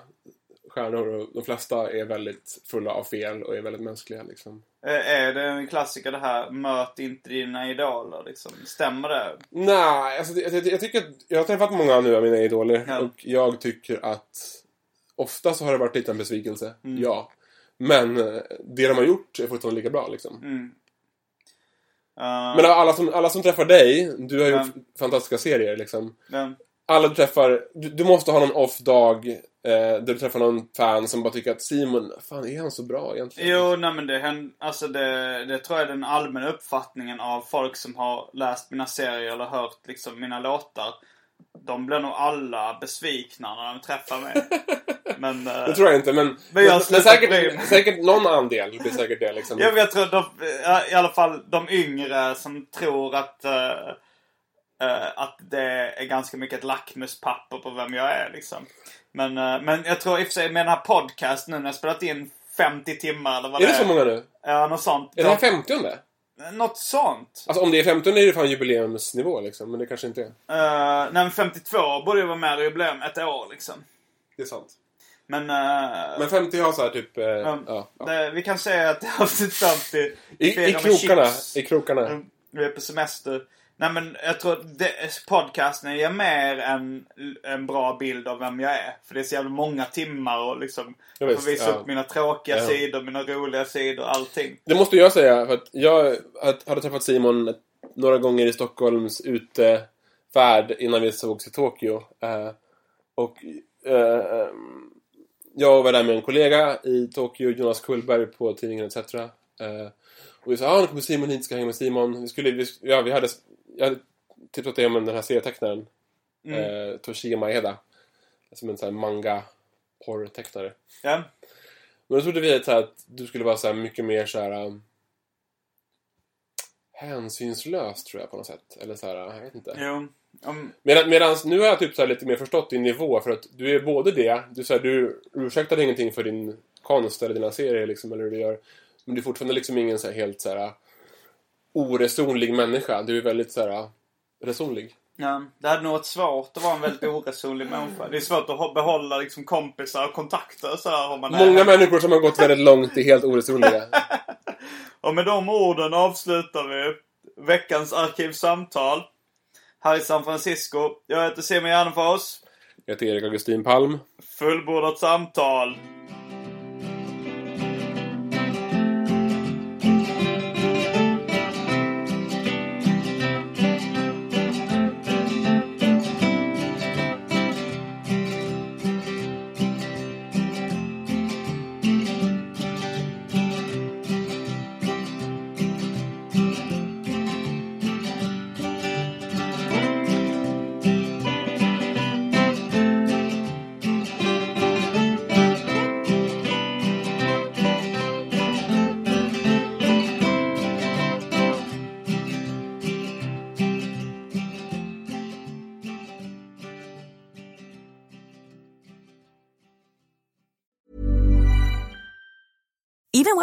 stjärnor och de flesta är väldigt fulla av fel och är väldigt mänskliga liksom. Eh, Är det en klassiker det här, möt inte dina idoler liksom? Stämmer det? Nej, alltså, det- jag, jag tycker jag har träffat många nu av mina idoler Ja. och jag tycker att ofta så har det varit lite en besvikelse, ja. Men eh, det de har gjort är fortfarande lika bra liksom. Mm. Uh, Men alla som, alla som träffar dig, du har gjort Ja. fantastiska serier liksom. men, Alla du träffar, du, du måste ha någon off-dag eh, där du träffar någon fan som bara tycker att Simon, fan är han så bra egentligen? Jo, nej men det alltså det, det tror jag är den allmänna uppfattningen av folk som har läst mina serier eller hört liksom mina låtar. De blir nog alla besvikna när de träffar mig. Men... eh, Det tror jag inte, men, Men men, säkert, säkert någon andel blir säkert det liksom. Ja, men jag tror de, i alla fall de yngre som tror att, eh, eh, att det är ganska mycket ett lackmuspapper på vem jag är liksom. Men, eh, men jag tror i och för sig med den här podcasten nu när jag spelat in 50 timmar eller vad är det det så många nu? Ja, något sånt. Är det här 50 Något sånt. Alltså om det är 15 är det fan jubileumsnivå liksom, men det kanske inte är. Uh, nej men 52 borde ju vara med i jubileum ett år liksom. Det är sant. Men, eh, Men 50 har så här typ... Eh, Ja. Det, vi kan säga att det är avsnitt 50. I, I krokarna. I krokarna. Vi är på semester. Nej men jag tror det, podcasten ger mer en, en bra bild av vem jag är. För det är så jävla många timmar och liksom Ja, jag visst, får visa ja. upp mina tråkiga Ja. sidor, mina roliga sidor, allting. Det måste jag säga, för att jag hade träffat Simon några gånger i Stockholms utefärd innan vi sågs i Tokyo. Eh, och eh, jag var där med en kollega i Tokyo, Jonas Kullberg på tidningen ETC. Eh, och vi sa, ah, nu kommer Simon hit, ska hänga med Simon. Vi skulle, vi, ja, vi hade, jag hade tipsat dig om den här serietecknaren. Eh, Toshio Maeda. Som en sån här manga porrtecknare. Ja. Men då trodde vi att, här, att du skulle vara så här mycket mer så här um, hänsynslös tror jag på något sätt. Eller så här, jag vet inte. Jo. Om, Medan, medans nu har jag typ så lite mer förstått din nivå för att du är både det, du, så här, du ursäktar ingenting för din konst eller dina serier liksom, eller hur du gör. Men du är fortfarande liksom ingen så här helt så här oresonlig människa. Du är väldigt så här resonlig. ja, det hade nog varit svårt att vara en väldigt oresonlig människa. Det är svårt att behålla liksom kompisar och kontakter så här, om man är Många människor som har gått väldigt långt är helt oresonliga. Och med de orden avslutar vi veckans arkivsamtal. Här i San Francisco. Jag heter Simon Gärdenfors. Jag heter Erik Augustin Palm. Fullbordat samtal.